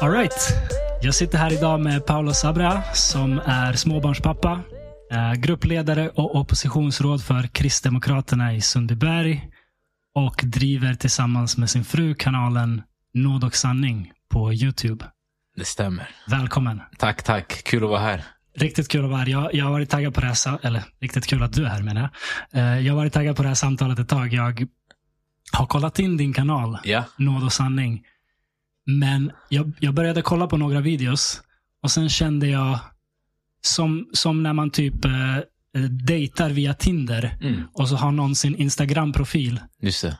Alright. Jag sitter här idag med Paolo Sabra som är småbarnspappa, eh, gruppledare och oppositionsråd för Kristdemokraterna i Sundbyberg och driver tillsammans med sin fru kanalen Nåd och sanning på Youtube. Det stämmer. Välkommen. Tack, tack. Kul att vara här. Riktigt kul att vara här. Jag, jag har varit taggad på det här, eller riktigt kul att du är här menar jag. Eh, jag har varit taggad på det här samtalet ett tag. Jag har kollat in din kanal, Ja. Nåd och sanning. Men jag, jag började kolla på några videos och sen kände jag som, som när man typ eh, dejtar via Tinder Mm. och så har någon sin Instagram-profil.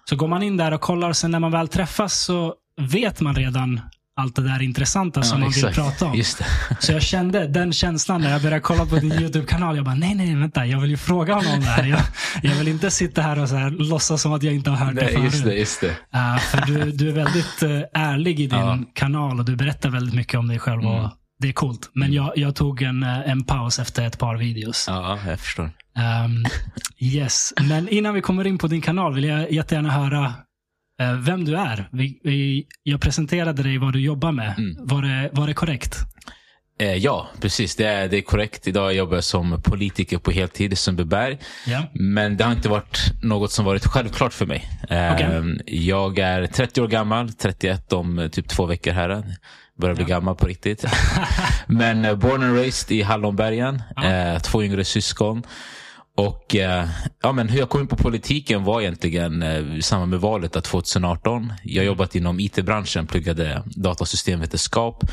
Så går man in där och kollar och sen när man väl träffas så vet man redan allt det där intressanta som man vill prata om. Just det. Så jag kände den känslan när jag började kolla på din YouTube-kanal. Jag bara, nej, nej, vänta. Jag vill ju fråga honom det här. Jag, jag vill inte sitta här och så här, låtsas som att jag inte har hört det Nej, förut. just det, just det. Uh, för du, du är väldigt uh, ärlig i din Ja. kanal och du berättar väldigt mycket om dig själv. Mm. Och det är coolt. Men jag, jag tog en, uh, en paus efter ett par videos. Ja, jag förstår. Um, yes. Men innan vi kommer in på din kanal vill jag jättegärna höra eh, vem du är. Vi, vi, jag presenterade dig vad du jobbar med. Mm. Var, det, var det korrekt? Eh, ja, precis. Det är, det är korrekt. Idag jobbar jag som politiker på heltid i Sundbyberg. Ja. Men det har inte varit något som varit självklart för mig. Eh, Okej. Jag är 30 år gammal, 31 om eh, typ två veckor här. Börjar bli gammal på riktigt. Men eh, born and raised i Hallonbergen. Ja. Eh, två yngre syskon. Och eh, ja, men hur jag kom in på politiken var egentligen eh, i samband med valet av 2018. Jag jobbat inom it-branschen, pluggade datasystemvetenskap.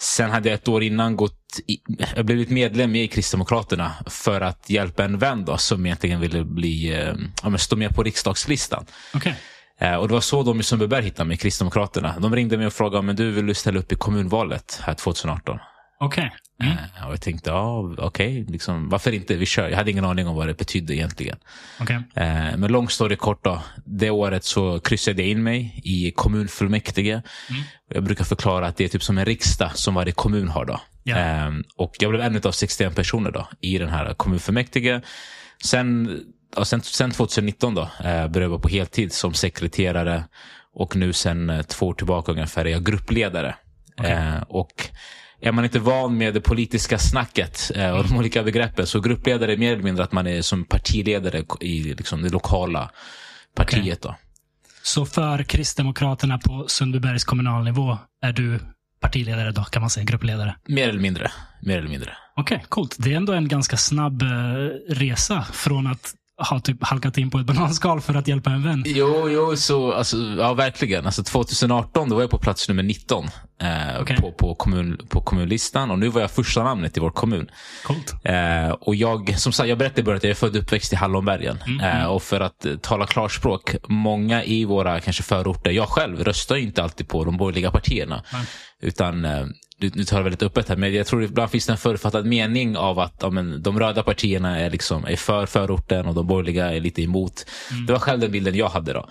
Sen hade jag ett år innan gått i, jag blivit medlem i Kristdemokraterna för att hjälpa en vän då, som egentligen ville bli, eh, ja, men stå med på riksdagslistan. Okej. Eh, och det var så de i Sundbyberg hittade mig, Kristdemokraterna. De ringde mig och frågade men du vill du ställa upp i kommunvalet här 2018. Okej. Mm. Eh, och jag tänkte, ja okej, liksom, varför inte? Vi kör. Jag hade ingen aning om vad det betydde egentligen. Okej. Eh, men lång story kort då. Det året så kryssade jag in mig i kommunfullmäktige. Jag brukar förklara att det är typ som en riksdag som varje kommun har. då. Eh, och jag blev en av 61 personer då i den här kommunfullmäktige. Sen, ja, sen, sen 2019 då, eh, började jag på heltid som sekreterare. Och nu sen två år tillbaka ungefär är jag gruppledare. Eh, och är man inte van med det politiska snacket eh, och de olika begreppen så gruppledare är mer eller mindre att man är som partiledare i liksom, det lokala partiet. Då. Så för Kristdemokraterna på Sundbybergs kommunalnivå är du partiledare då, kan man säga, gruppledare? Mer eller mindre. Mer eller mindre. Okej, coolt. Det är ändå en ganska snabb eh, resa från att ha typ halkat in på ett bananskal för att hjälpa en vän. Jo, jo så, alltså, ja verkligen. Alltså, 2018 då var jag på plats nummer 19 eh, Okej. på, på, kommun, på kommunlistan och nu var jag första namnet i vår kommun. Eh, och jag, som sagt, jag berättade i början att jag är född och uppväxt i Hallonbergen. Eh, och för att eh, tala klarspråk, många i våra kanske förorter, jag själv röstar inte alltid på de borgerliga partierna. Nej. Utan, eh, nu, tar jag väldigt öppet här, men jag tror ibland finns det en förutfattad mening av att ja, men, de röda partierna är, liksom, är för förorten och de borgerliga är lite emot. Det var själv den bilden jag hade då.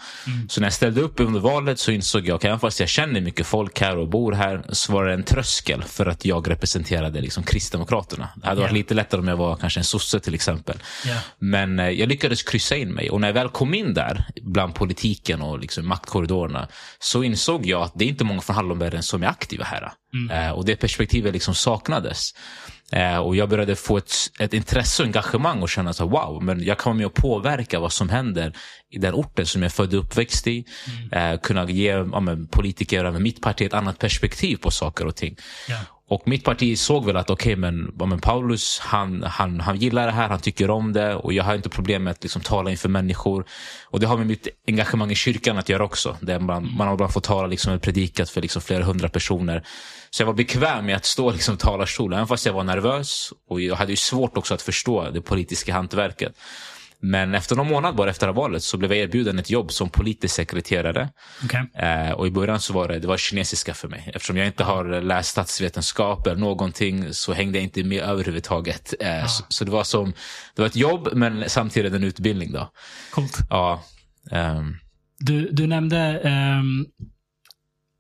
Så när jag ställde upp under valet så insåg jag, att även fast jag känner mycket folk här och bor här, så var det en tröskel för att jag representerade liksom, Kristdemokraterna. Det hade varit Ja. lite lättare om jag var kanske en sosse till exempel. Ja. Men eh, jag lyckades kryssa in mig och när jag väl kom in där bland politiken och liksom maktkorridorerna så insåg jag att det är inte många från Hallonbergen som är aktiva här. Eh, och det perspektivet liksom saknades. Eh, och jag började få ett, ett intresse och engagemang och känna här, wow, men jag kan vara med och påverka vad som händer i den orten som jag är född och uppväxt i. Eh, kunna ge ja, men, politiker över mitt parti ett annat perspektiv på saker och ting. Ja. Och mitt parti såg väl att okej, men, men Paulus han, han, han gillar det här, han tycker om det och jag har inte problem med att liksom, tala inför människor. Och det har med mitt engagemang i kyrkan att göra också. Där man, man har ibland fått tala liksom, och predikat för liksom, flera hundra personer. Så jag var bekväm med att stå liksom, i talarstolen, även fast jag var nervös. Och jag hade ju svårt också att förstå det politiska hantverket. Men efter någon månad bara efter valet så blev jag erbjuden ett jobb som politisk sekreterare. Okej. Eh, och i början så var det, det var kinesiska för mig. Eftersom jag inte har läst statsvetenskap eller någonting så hängde jag inte med överhuvudtaget. Eh, så, så det var som, det var ett jobb men samtidigt en utbildning då. Coolt. Ja. ehm, Du, du nämnde ehm,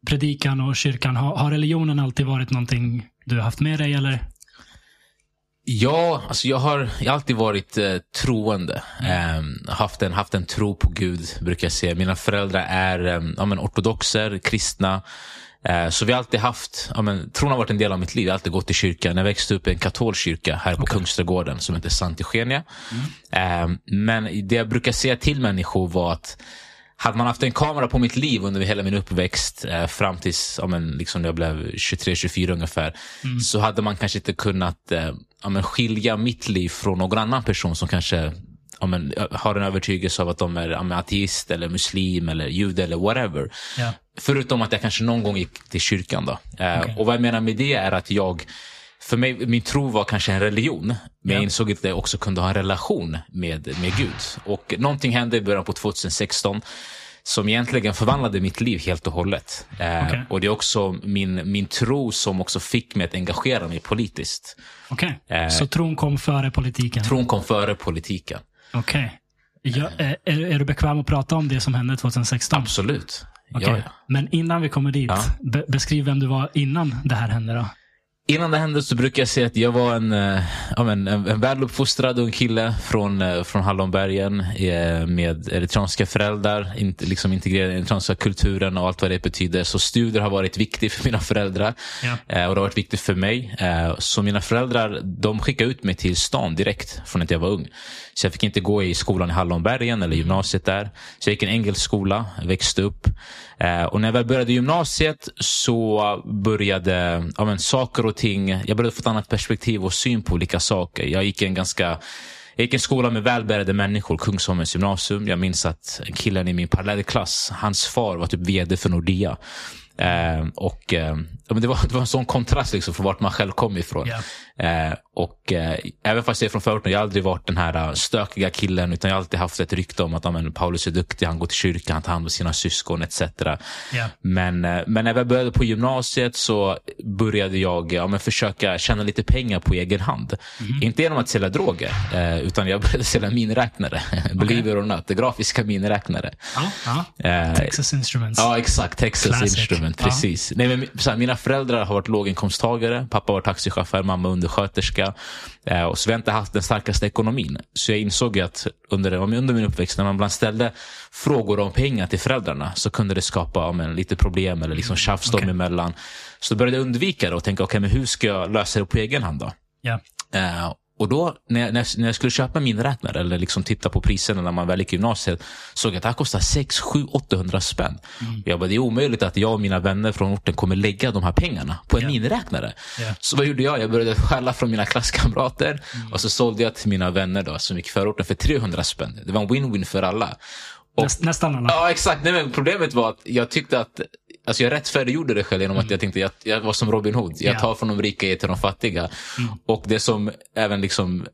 predikan och kyrkan, har, har religionen alltid varit någonting du har haft med dig? Eller? Ja, alltså jag har, jag har alltid varit eh, troende. Eh, haft, en, haft en tro på Gud, brukar jag säga. Mina föräldrar är eh, ja, men, ortodoxer, kristna. Eh, så vi har alltid haft, ja, men, tron har varit en del av mitt liv. Jag har alltid gått i kyrkan. Jag växte upp i en katolsk kyrka här på Kungsträdgården som heter Sankt Eugenia. Mm. men det jag brukar säga till människor var att hade man haft en kamera på mitt liv under hela min uppväxt eh, fram tills ja, men, liksom jag blev 23-24 ungefär, mm. så hade man kanske inte kunnat eh, ja, men, skilja mitt liv från någon annan person som kanske ja, men, har en övertygelse av att de är ja, ateist, eller muslim, eller jude eller whatever. Ja. Förutom att jag kanske någon gång gick till kyrkan. Då. Eh, Okej. Och vad jag menar med det är att jag för mig, min tro var kanske en religion, men jag Ja. insåg att jag också kunde ha en relation med, med Gud. Och någonting hände i början på 2016 som egentligen förvandlade mitt liv helt och hållet. Eh, Okej. Och det är också min, min tro som också fick mig att engagera mig politiskt. Okej, Eh. så tron kom före politiken? Tron kom före politiken. Okej. Ja, är, är är du bekväm att prata om det som hände 2016? Absolut. Okej. Ja, ja. Men innan vi kommer dit, be, beskriv vem du var innan det här hände. då. Innan det hände så brukar jag säga att jag var en, eh, ja, en, en väluppfostrad ung kille från, eh, från Hallonbergen eh, med eritreanska föräldrar, inte, liksom integrerad i den eritreanska kulturen och allt vad det betyder. Så studier har varit viktigt för mina föräldrar Ja. och det har varit viktigt för mig. Så mina föräldrar de skickade ut mig till stan direkt från att jag var ung. Så jag fick inte gå i skolan i Hallonbergen eller gymnasiet där. Så jag gick i en engelsk skola, växte upp. Eh, och när jag väl började gymnasiet så började ja, men, saker och ting, jag började få ett annat perspektiv och syn på olika saker. Jag gick i en ganska jag gick i en skola med välbärgade människor, Kungsholmens gymnasium. Jag minns att killen i min parallellklass, hans far var typ vd för Nordea. Eh, och eh, ja, men det, var, det var en sån kontrast liksom från vart man själv kom ifrån. Ja. Eh, och eh, även fast jag är från förorten, jag har aldrig varit den här eh, stökiga killen, utan jag har alltid haft ett rykte om att ja, men, Paulus är duktig, han går till kyrkan, han tar hand om sina syskon etc. Ja. Men, eh, men när jag började på gymnasiet så började jag ja, men, försöka tjäna lite pengar på egen hand. Inte genom att sälja droger, eh, utan jag började sälja miniräknare. Believe it or not, grafiska miniräknare. Ja. Eh, Texas Instruments. Ja, exakt. Texas Classic. Instrument, precis. Nej, men, så här, mina föräldrar har varit låginkomsttagare. Pappa var taxichaufför, mamma undersköterska. Eh, och så vi har inte haft den starkaste ekonomin. Så jag insåg att under, under min uppväxt, när man ibland ställde frågor om pengar till föräldrarna, så kunde det skapa ja, men, lite problem eller liksom tjafs dem okej. emellan. Så började jag undvika det och tänka, okej, men hur ska jag lösa det på egen hand då? Ja. Eh, och då när jag, när, jag, skulle köpa min räknare eller liksom titta på priserna när man väl gick gymnasiet såg jag att det här kostar 6, 7, 800 spänn. Jag bara, det är omöjligt att jag och mina vänner från orten kommer lägga de här pengarna på en Ja. miniräknare. Ja. Så vad gjorde jag? Jag började stjäla från mina klasskamrater och så sålde jag till mina vänner då, som gick i förorten för 300 spänn. Det var en win-win för alla. Och- Näst, nästan alla. Ja, exakt. Nej, men problemet var att jag tyckte att Alltså jag rättfärdiggjorde det själv genom att jag tänkte att jag var som Robin Hood. Jag Ja. tar från de rika och ger till de fattiga. Och det som även liksom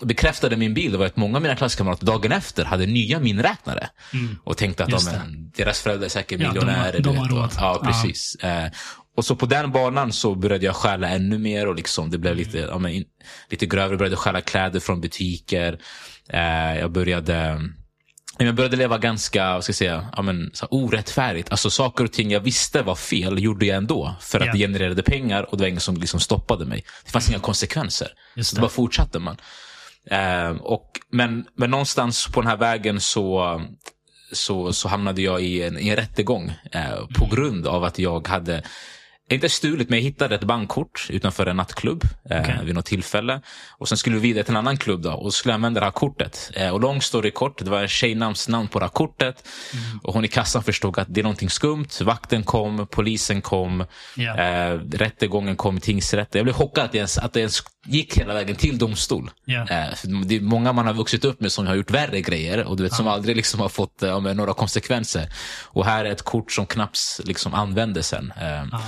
bekräftade min bild var att många av mina klasskamrater dagen efter hade nya minräknare. Och tänkte att de, men, deras föräldrar är säkert Ja, de har- miljonärer. de har och- råd. Ja, Ja. precis. Eh, och så på den banan så började jag stjäla ännu mer och liksom det blev lite, ja, men, lite grövre. Jag började stjäla kläder från butiker. Eh, jag började jag började leva ganska ska säga, ja, men, så orättfärdigt. Alltså saker och ting jag visste var fel gjorde jag ändå. För att Ja. det genererade pengar och det var ingen som liksom stoppade mig. Det fanns inga konsekvenser. Just så det. bara fortsatte man. Eh, och, men, men någonstans på den här vägen så, så, så hamnade jag i en, i en rättegång eh, på grund av att jag hade inte stulit, men jag hittade ett bankkort utanför en nattklubb eh, Okej. vid något tillfälle. Och Sen skulle vi vidare till en annan klubb då, och skulle använda det här kortet. Eh, och lång story kort, det var en tjejnamns namn på det här kortet. Och Hon i kassan förstod att det är någonting skumt. Vakten kom, polisen kom, Ja. eh, rättegången kom, tingsrätten. Jag blev chockad att det, ens, att det ens gick hela vägen till domstol. Ja. Eh, det är många man har vuxit upp med som har gjort värre grejer och du vet, som aldrig liksom har fått eh, några konsekvenser. Och här är ett kort som knappt liksom användes sen. Ja.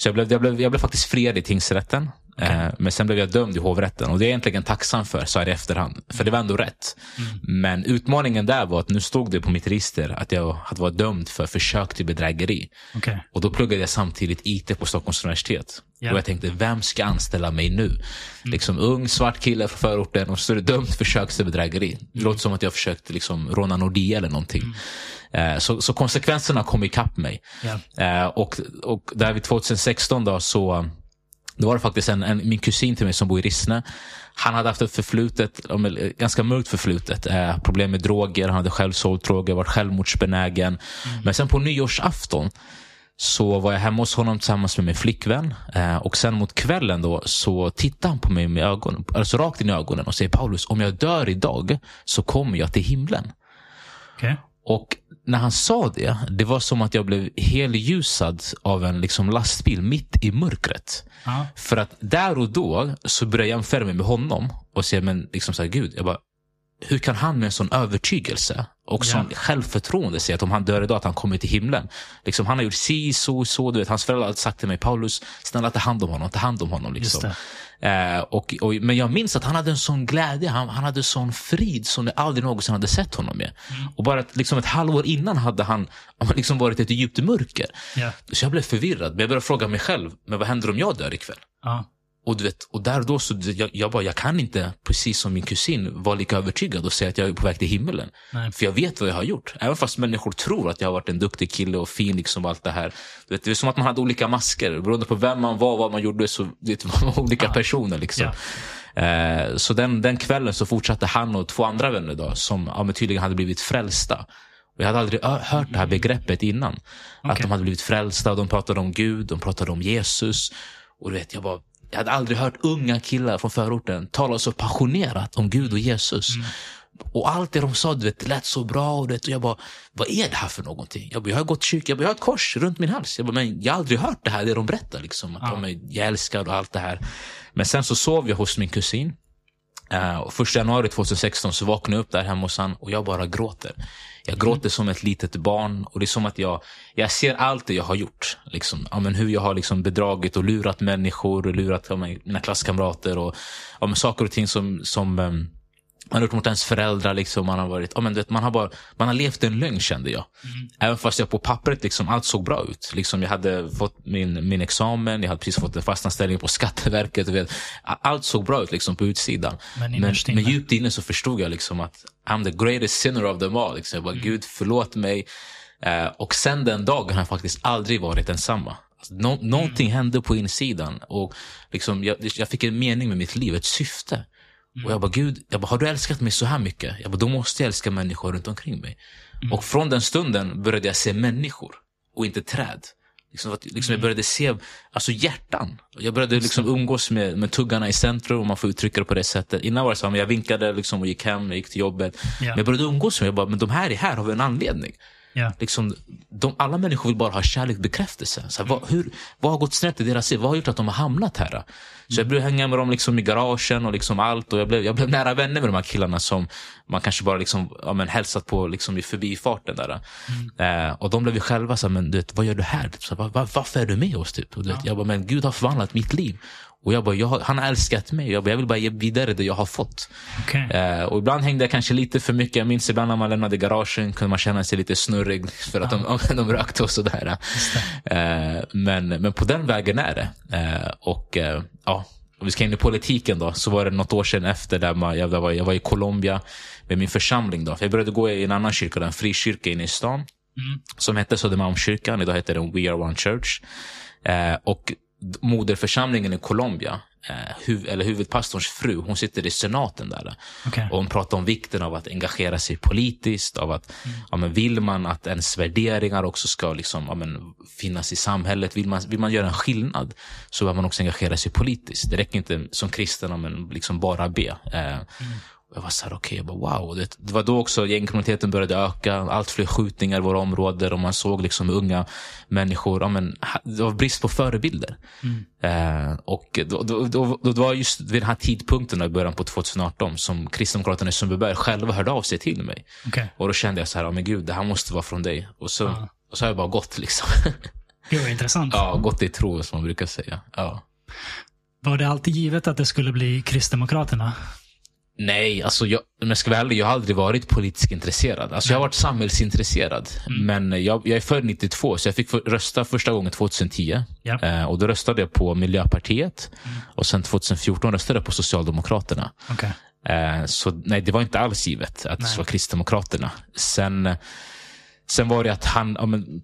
Så jag blev, jag, blev, jag blev faktiskt friad i tingsrätten. Eh, men sen blev jag dömd i hovrätten och det är jag egentligen tacksam för så här i efterhand. För det var ändå rätt. Men utmaningen där var att nu stod det på mitt register att jag hade varit dömd för försök till bedrägeri. Okej. Och då pluggade jag samtidigt IT på Stockholms universitet. Ja. Och jag tänkte, vem ska anställa mig nu? Liksom ung, svart kille från förorten och så är dömt för försök till bedrägeri. Det låter som att jag försökte liksom råna Nordea eller någonting. Eh, så, så konsekvenserna kom ikapp mig. Eh, och, och där vid 2016 då, så då var det faktiskt en, en, min kusin till mig som bor i Rissne. Han hade haft ett förflutet, ganska mörkt förflutet. Eh, problem med droger, han hade själv sålt droger, varit självmordsbenägen. Mm. Men sen på nyårsafton så var jag hemma hos honom tillsammans med min flickvän. Eh, och sen mot kvällen då så tittade han på mig med ögonen, alltså rakt in i ögonen och säger Paulus, om jag dör idag så kommer jag till himlen. Okay. Och när han sa det, det var som att jag blev helljusad av en liksom lastbil mitt i mörkret. Ja. För att där och då så började jag jämföra mig med honom och säga, men liksom så här, Gud, jag bara, hur kan han med en sån övertygelse och sån Ja. självförtroende säga att om han dör idag att han kommer till himlen? Liksom, han har gjort si, så, så. Du vet, hans föräldrar har sagt till mig, Paulus, snälla ta hand om honom, ta hand om honom. Liksom. Eh, och, och, men jag minns att han hade en sån glädje, han, han hade sån frid som jag aldrig någonsin hade sett honom med. Mm. Och bara ett, liksom ett halvår innan hade han liksom varit ett djupt mörker. Ja. Så jag blev förvirrad, men jag började fråga mig själv, men vad händer om jag dör ikväll? Ja. Och, du vet, och där och då så jag, jag bara, jag kan inte, precis som min kusin, vara lika övertygad och säga att jag är på väg till himmelen. Nej. För jag vet vad jag har gjort. Även fast människor tror att jag har varit en duktig kille och fin liksom och allt det här. Du vet, det är som att man hade olika masker. Beroende på vem man var, vad man gjorde, så det var olika Ja. personer. Liksom. Eh, så den, den kvällen så fortsatte han och två andra vänner då, som ja, tydligen hade blivit frälsta. Och jag hade aldrig hört det här begreppet innan. Att Okej. de hade blivit frälsta och de pratade om Gud, de pratade om Jesus. Och du vet, jag, bara, jag hade aldrig hört unga killar från förorten tala så passionerat om Gud och Jesus. Och allt det de sa, du vet, det lät så bra. Och, vet, och jag bara, vad är det här för någonting? Jag, bara, jag har gått i kyrkan, jag, bara, jag har ett kors runt min hals. Jag, bara, men jag har aldrig hört det här, det de berättar. Liksom, att Ja. de är, jag älskar och allt det här. Men sen så sov jag hos min kusin. Uh, första januari 2016 så vaknade jag upp där hemma hos han och jag bara gråter. Jag gråter som ett litet barn och det är som att jag, jag ser allt det jag har gjort. Liksom. Ja, men hur jag har liksom bedragit och lurat människor och lurat ja, mina klasskamrater och ja, men, saker och ting som, som ehm, man har gjort mot ens föräldrar. Liksom. Man, har varit, ja, men, vet, man, har bara, man har levt en lögn kände jag. Även fast jag på pappret liksom, allt såg bra ut. Liksom, jag hade fått min, min examen, jag hade precis fått en fastanställning på Skatteverket. Vet. Allt såg bra ut liksom, på utsidan. Men Men, men djupt inne så förstod jag liksom att I'm the greatest sinner of them all. Liksom. Jag bara, Gud förlåt mig. Eh, och sen den dagen har jag faktiskt aldrig varit densamma. Alltså, nå- någonting hände på insidan. Och liksom, jag, jag fick en mening med mitt liv, ett syfte. Och jag bara, Gud, jag bara, har du älskat mig så här mycket? Jag bara, då måste jag älska människor runt omkring mig. Och från den stunden började jag se människor och inte träd. Liksom, att, liksom Jag började se alltså hjärtan. Jag började liksom umgås med, med tuggarna i centrum, om man får uttrycka det på det sättet. Innan var det så men jag vinkade liksom och gick hem, jag gick till jobbet. Ja. Men jag började umgås med jag bara, men de här är här av en anledning. Ja. Liksom, de, alla människor vill bara ha kärlek bekräftelse. Så här, vad, hur, vad har gått snett i deras liv? Vad har gjort att de har hamnat här? Så jag började hänga med dem liksom i garagen och liksom allt. Och jag, blev, jag blev nära vänner med de här killarna som man kanske bara liksom, ja, men hälsat på liksom i förbifarten. Där. Eh, och de blev ju själva så här, men du vet, vad gör du här? Typ, så här, "Va- va- varför är du med oss? Typ? Och du vet, Jag bara, men Gud har förvandlat mitt liv. Och jag bara, jag, har- han har älskat mig. Jag, bara, jag vill bara ge vidare det jag har fått. Okej. Eh, och ibland hängde jag kanske lite för mycket. Jag minns ibland när man lämnade garagen kunde man känna sig lite snurrig för att de, de rökte och sådär. Eh, men, men på den vägen är det. Eh, och ja, om vi ska in i politiken då, så var det något år sedan efter där man, jag, var, jag var i Colombia med min församling. Då. För jag började gå i en annan kyrka, en frikyrka inne i stan. Som hette Södermalmskyrkan, idag heter den We Are One Church. Och moderförsamlingen i Colombia, eh, huv, eller huvudpastorns fru, hon sitter i senaten där. Okej. Och hon pratar om vikten av att engagera sig politiskt, av att ja, men vill man att ens värderingar också ska liksom, ja, men, finnas i samhället, vill man, vill man göra en skillnad så behöver man också engagera sig politiskt. Det räcker inte som kristen, ja, men liksom bara be. Eh, och Jag var så här, okej, jag bara, wow. Det, det var då också gängkriminaliteten började öka, allt fler skjutningar i våra områden och man såg liksom unga människor, ja, men, det var brist på förebilder. Eh, och då, då, då, då, var just vid den här tidpunkten i början på 2018 som Kristdemokraterna i Sundbyberg själva hörde av sig till mig. Okej. Och då kände jag så här, ja, men gud, det här måste vara från dig. Och så, Ja. och så har jag bara gått liksom. Gud, vad intressant. ja, gått i tro som man brukar säga. Ja. Var det alltid givet att det skulle bli Kristdemokraterna? Nej, alltså jag, om jag ska vara ärlig, jag har aldrig varit politiskt intresserad. Alltså jag har varit samhällsintresserad. Men jag, jag är född 92, så jag fick för, rösta första gången 2010. Ja. Eh, och då röstade jag på Miljöpartiet. Och sen 2014 röstade jag på Socialdemokraterna. sen var det att han, ja, men,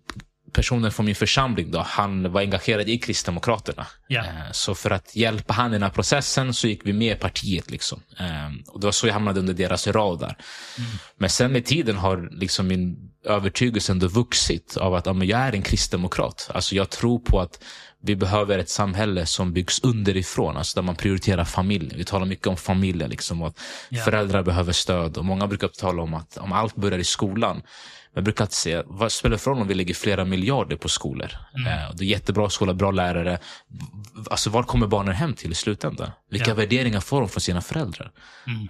personen från min församling då, han var engagerad i Kristdemokraterna. Eh, Så för att hjälpa han i den här processen så gick vi med i partiet. Liksom. Eh, Och det var så jag hamnade under deras radar. Men sen med tiden har liksom min övertygelse ändå vuxit av att ja, jag är en kristdemokrat. Alltså jag tror på att vi behöver ett samhälle som byggs underifrån, alltså där man prioriterar familjen. Vi talar mycket om familjen, liksom, att Ja. föräldrar behöver stöd. Och Många brukar tala om att om allt börjar i skolan. Men jag brukar alltid säga, vad spelar det för roll om vi lägger flera miljarder på skolor? Eh, och det är jättebra skolor, bra lärare. Alltså, var kommer barnen hem till i slutändan? Vilka Ja. värderingar får de från sina föräldrar?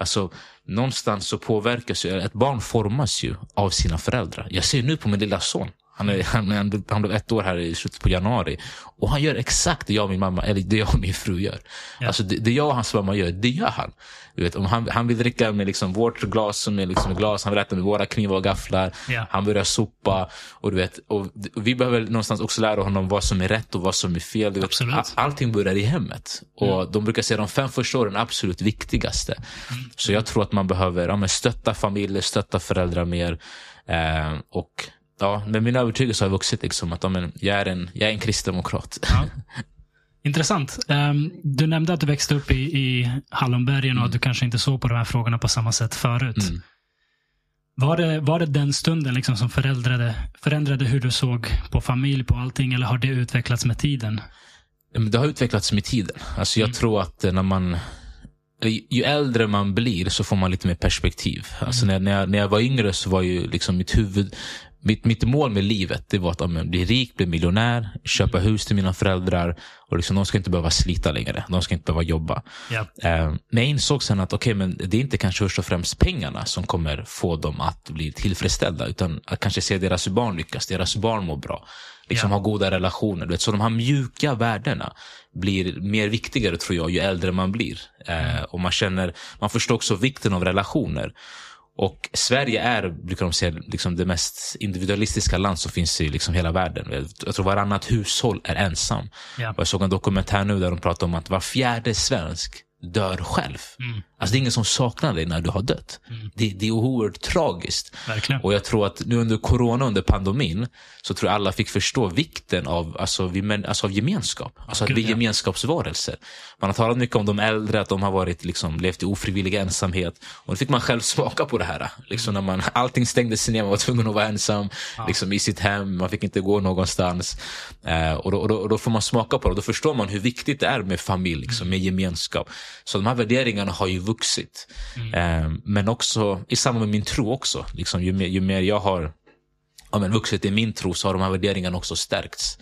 Alltså, någonstans så påverkas ju, ett barn formas ju av sina föräldrar. Jag ser nu på min lilla son. Han, är, han, han, han blev ett år här i slutet på januari. Och han gör exakt det jag och min mamma, eller det jag och min fru gör. Ja. Alltså det, det jag och hans mamma gör, det gör han. Du vet, om han, han vill dricka med liksom vårt glas som är liksom glas, han vill äta med våra knivar och gafflar. Ja. Han börjar sopa. Och du vet, och och vi behöver någonstans också lära honom vad som är rätt och vad som är fel. Du vet, allting börjar i hemmet. Och De brukar säga de fem första åren är absolut viktigaste. Så jag tror att man behöver ja, men stötta familjer, stötta föräldrar mer. Eh, och ja, men min övertygelse har vuxit. Liksom, att ja, men jag, är en, jag är en kristdemokrat. Ja. Intressant. Ehm, du nämnde att du växte upp i, i Hallonbergen och att du kanske inte såg på de här frågorna på samma sätt förut. Mm. Var, det, var det den stunden liksom som förändrade, förändrade hur du såg på familj, på allting, eller har det utvecklats med tiden? Det har utvecklats med tiden. Alltså jag tror att eh, när man eller ju äldre man blir så får man lite mer perspektiv. Alltså när, när, jag, när jag var yngre så var ju liksom mitt huvud mitt, mitt mål med livet det var att ja, men, bli rik, bli miljonär, köpa hus till mina föräldrar. Och liksom, De ska inte behöva slita längre. De ska inte behöva jobba. Ja. Eh, Men jag insåg sen att okay, men det är inte kanske först och främst pengarna som kommer få dem att bli tillfredsställda. Utan att kanske se deras barn lyckas, deras barn mår bra. Liksom Ja. ha goda relationer. Du vet, så de här mjuka värdena blir mer viktigare tror jag ju äldre man blir. Eh, och man känner, man förstår också vikten av relationer. Och Sverige är, brukar de säga, liksom det mest individualistiska land som finns i liksom hela världen. Jag- tror varannat hushåll är ensam. Och jag såg en dokumentär nu där de pratar om att var fjärde svensk dör själv. Mm. Alltså det är ingen som saknar dig när du har dött. Det, det är oerhört tragiskt. Verkligen. Och jag tror att nu under corona, under pandemin, så tror jag alla fick förstå vikten av, alltså, vi, men, alltså, av gemenskap. Alltså att vi är ja. gemenskapsvarelser. Man har talat mycket om de äldre, att de har varit, liksom, levt i ofrivillig ensamhet. Och då fick man själv smaka på det här. Liksom när man, allting stängdes ner, man var tvungen att vara ensam liksom, i sitt hem, man fick inte gå någonstans. Eh, och, då, och, då, och då får man smaka på det, då förstår man hur viktigt det är med familj, liksom, med gemenskap. Så de här värderingarna har ju vuxit. Eh, men också i samband med min tro också. Liksom, ju, mer, ju mer jag har ja, men vuxit i min tro så har de här värderingarna också stärkts.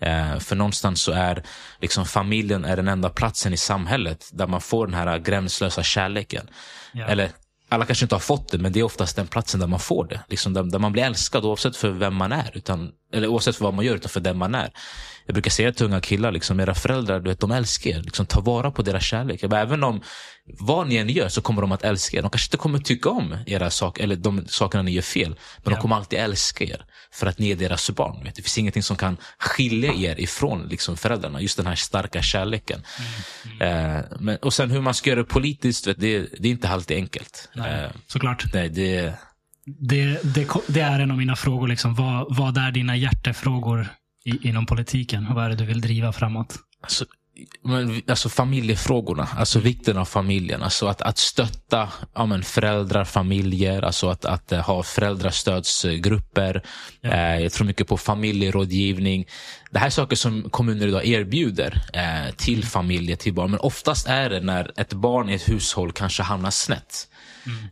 Eh, för någonstans så är liksom familjen är den enda platsen i samhället där man får den här gränslösa kärleken. Ja. Eller alla kanske inte har fått det, men det är oftast den platsen där man får det. Liksom där, där man blir älskad oavsett för vem man är. Utan, eller oavsett för vad man gör, utan för den man är. Jag brukar säga till unga killar, liksom, era föräldrar, du vet, de älskar er. Liksom, ta vara på deras kärlek. Bara, även om vad ni än gör så kommer de att älska er. De kanske inte kommer tycka om era saker, eller de sakerna ni gör fel. Men Ja. de kommer alltid älska er. För att ni är deras barn. Vet. Det finns ingenting som kan skilja er ifrån liksom, föräldrarna. Just den här starka kärleken. Mm, Eh, men, och sen hur man ska göra det politiskt, vet, det, det är inte alltid enkelt. Nej, Eh, såklart. nej, det, Det, det, det är en av mina frågor. Liksom. Vad, vad är dina hjärtefrågor i, inom politiken? Vad är det du vill driva framåt? Alltså, men, alltså familjefrågorna, alltså vikten av familjen. Alltså att, att stötta ja, men föräldrar, familjer, alltså att, att eh, ha föräldrastödsgrupper. Ja. Eh, jag tror mycket på familjerådgivning. Det här är saker som kommuner idag erbjuder eh, till familjer, till barn. Men oftast är det när ett barn i ett hushåll kanske hamnar snett.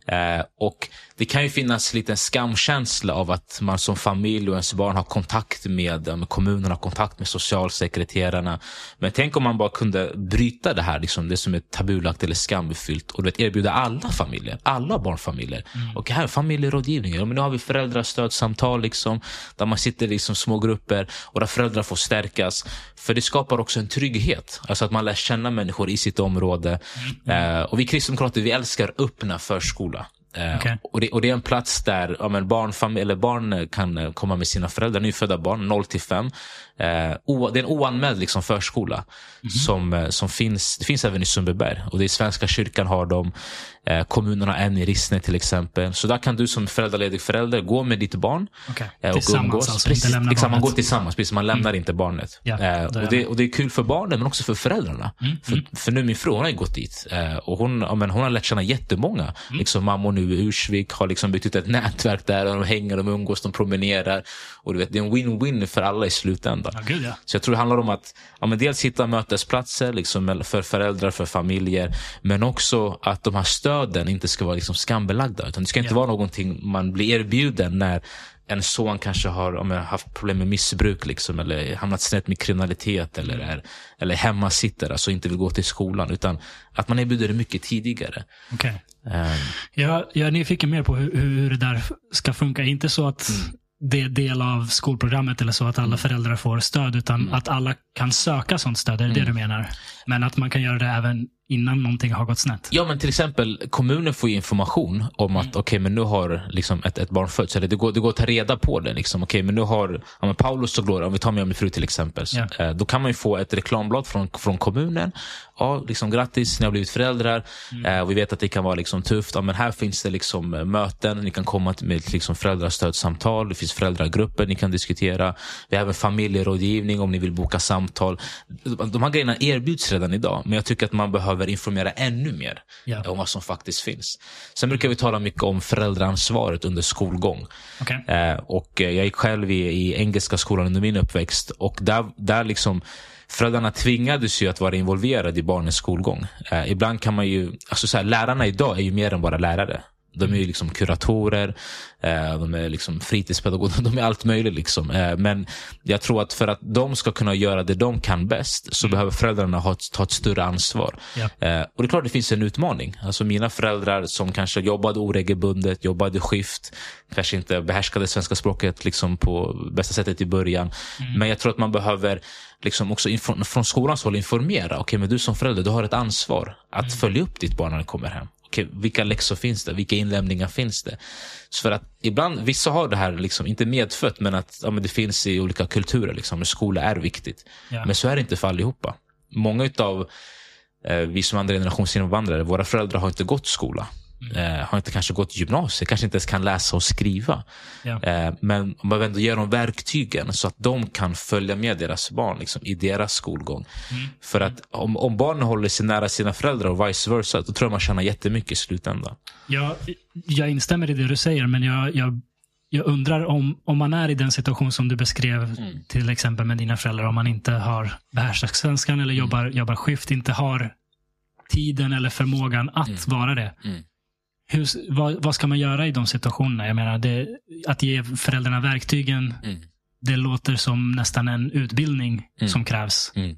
Eh, och Det kan ju finnas lite en skamkänsla av att man som familj och ens barn har kontakt med, med kommunen, har kontakt med socialsekreterarna. Men tänk om man bara kunde bryta det här, liksom, det som är tabulagt eller skambefyllt och du vet, erbjuda alla familjer, alla barnfamiljer. Och här, familjerådgivning, ja, men nu har vi föräldrastödssamtal liksom, där man sitter i liksom, små grupper och där föräldrar får stärkas. För det skapar också en trygghet, alltså att man lär känna människor i sitt område. Eh, och vi kristdemokrater, vi älskar öppna förskola. Eh, Okej. och, det, och det är en plats där ja, men barn, eller barn kan eh, komma med sina föräldrar, nyfödda barn, 0 till 5. Eh, o, det är en oanmäld liksom, förskola mm. som, eh, som finns, det finns även i Sundbyberg. Och det är Svenska kyrkan har dem. Eh, kommunerna en i Rissne till exempel. Så där kan du som föräldraledig förälder gå med ditt barn. Okay. Eh, och umgås. Alltså, precis, liksom, man går tillsammans, precis, man lämnar mm. inte barnet. Ja, eh, och, det, och det är kul för barnen men också för föräldrarna. Mm. För, mm. för nu min fru hon har gått dit. Eh, och hon, ja, men hon har lärt känna jättemånga. Mm. Liksom, mammor nu i Ursvik har liksom byggt ut ett nätverk där. Och de hänger, de umgås, de promenerar. Och du vet, det är en win-win för alla i slutändan. Ja, gud, ja. Så jag tror det handlar om att ja, men dels hitta mötesplatser liksom, för föräldrar, för familjer. Men också att de här stöden inte ska vara liksom, skambelagda. Utan det ska inte vara någonting man blir erbjuden när en son kanske har om jag, haft problem med missbruk liksom, eller hamnat snett med kriminalitet eller, mm. är, eller hemmasitter, alltså inte vill gå till skolan. Utan att man erbjuder det mycket tidigare. Okay. Um, ehm. jag, jag är nyfiken mer på hur, hur det där ska funka. Inte så att mm det är del av skolprogrammet eller så att alla mm. föräldrar får stöd, utan mm. att alla kan söka sånt stöd. Är det mm. det du menar? Men att man kan göra det även innan någonting har gått snett? Ja, men till exempel kommunen får information om att mm. okay, men nu har liksom ett, ett barn fötts. Eller det går, det går att ta reda på det. Liksom. Okay, men nu har ja, men Paulus och Gloria, om vi tar och min fru till exempel. Ja. Eh, då kan man få ett reklamblad från, från kommunen. Ja, liksom, grattis, ni har blivit föräldrar. Mm. Eh, vi vet att det kan vara liksom, tufft. Ja, men här finns det liksom, möten. Ni kan komma med liksom, föräldrastödssamtal. Det finns föräldragrupper ni kan diskutera. Vi har även familjerådgivning om ni vill boka samtal. De här grejerna erbjuds redan idag. Men jag tycker att man behöver behöver informera ännu mer yeah. om vad som faktiskt finns. Sen brukar vi tala mycket om föräldraansvaret under skolgång. Okay. Eh, och jag gick själv i, i engelska skolan under min uppväxt och där, där liksom Föräldrarna tvingades ju att vara involverade i barnens skolgång. Eh, ibland kan man ju, alltså så här, lärarna idag är ju mer än bara lärare. De är ju liksom kuratorer, eh, de är liksom fritidspedagoger, de är allt möjligt. Liksom. Eh, men jag tror att för att de ska kunna göra det de kan bäst så mm. behöver föräldrarna ha, ta ett större ansvar. Ja. Eh, och det är klart det finns en utmaning. Alltså mina föräldrar som kanske jobbade oregelbundet, jobbade skift, kanske inte behärskade svenska språket liksom på bästa sättet i början. Mm. Men jag tror att man behöver liksom också från skolans håll informera. Okej, okay, men du som förälder, du har ett ansvar att mm. följa upp ditt barn när det kommer hem okay, vilka läxor finns det? Vilka inlämningar finns det? Så för att ibland, vissa har det här, liksom, inte medfött, men att ja, men det finns i olika kulturer. Liksom, skola är viktigt. Ja. Men så är det inte för allihopa. Många av eh, vi som andra generations invandrare, våra föräldrar har inte gått skola. Mm. Eh, har inte kanske gått gymnasiet, kanske inte ens kan läsa och skriva. Eh, men man behöver ändå ge dem verktygen så att de kan följa med deras barn liksom, i deras skolgång. Mm. För att om, om barnen håller sig nära sina föräldrar och vice versa, då tror jag man tjänar jättemycket i slutändan. Ja, jag instämmer i det du säger, men jag, jag, jag undrar om, om man är i den situation som du beskrev, mm. till exempel med dina föräldrar, om man inte har behärskat svenskan eller mm. jobbar, jobbar skift, inte har tiden eller förmågan att mm. vara det. Hur, vad, vad, ska man göra i de situationerna? Jag menar, det, att ge föräldrarna verktygen, mm. det låter som nästan en utbildning mm. som krävs. Mm.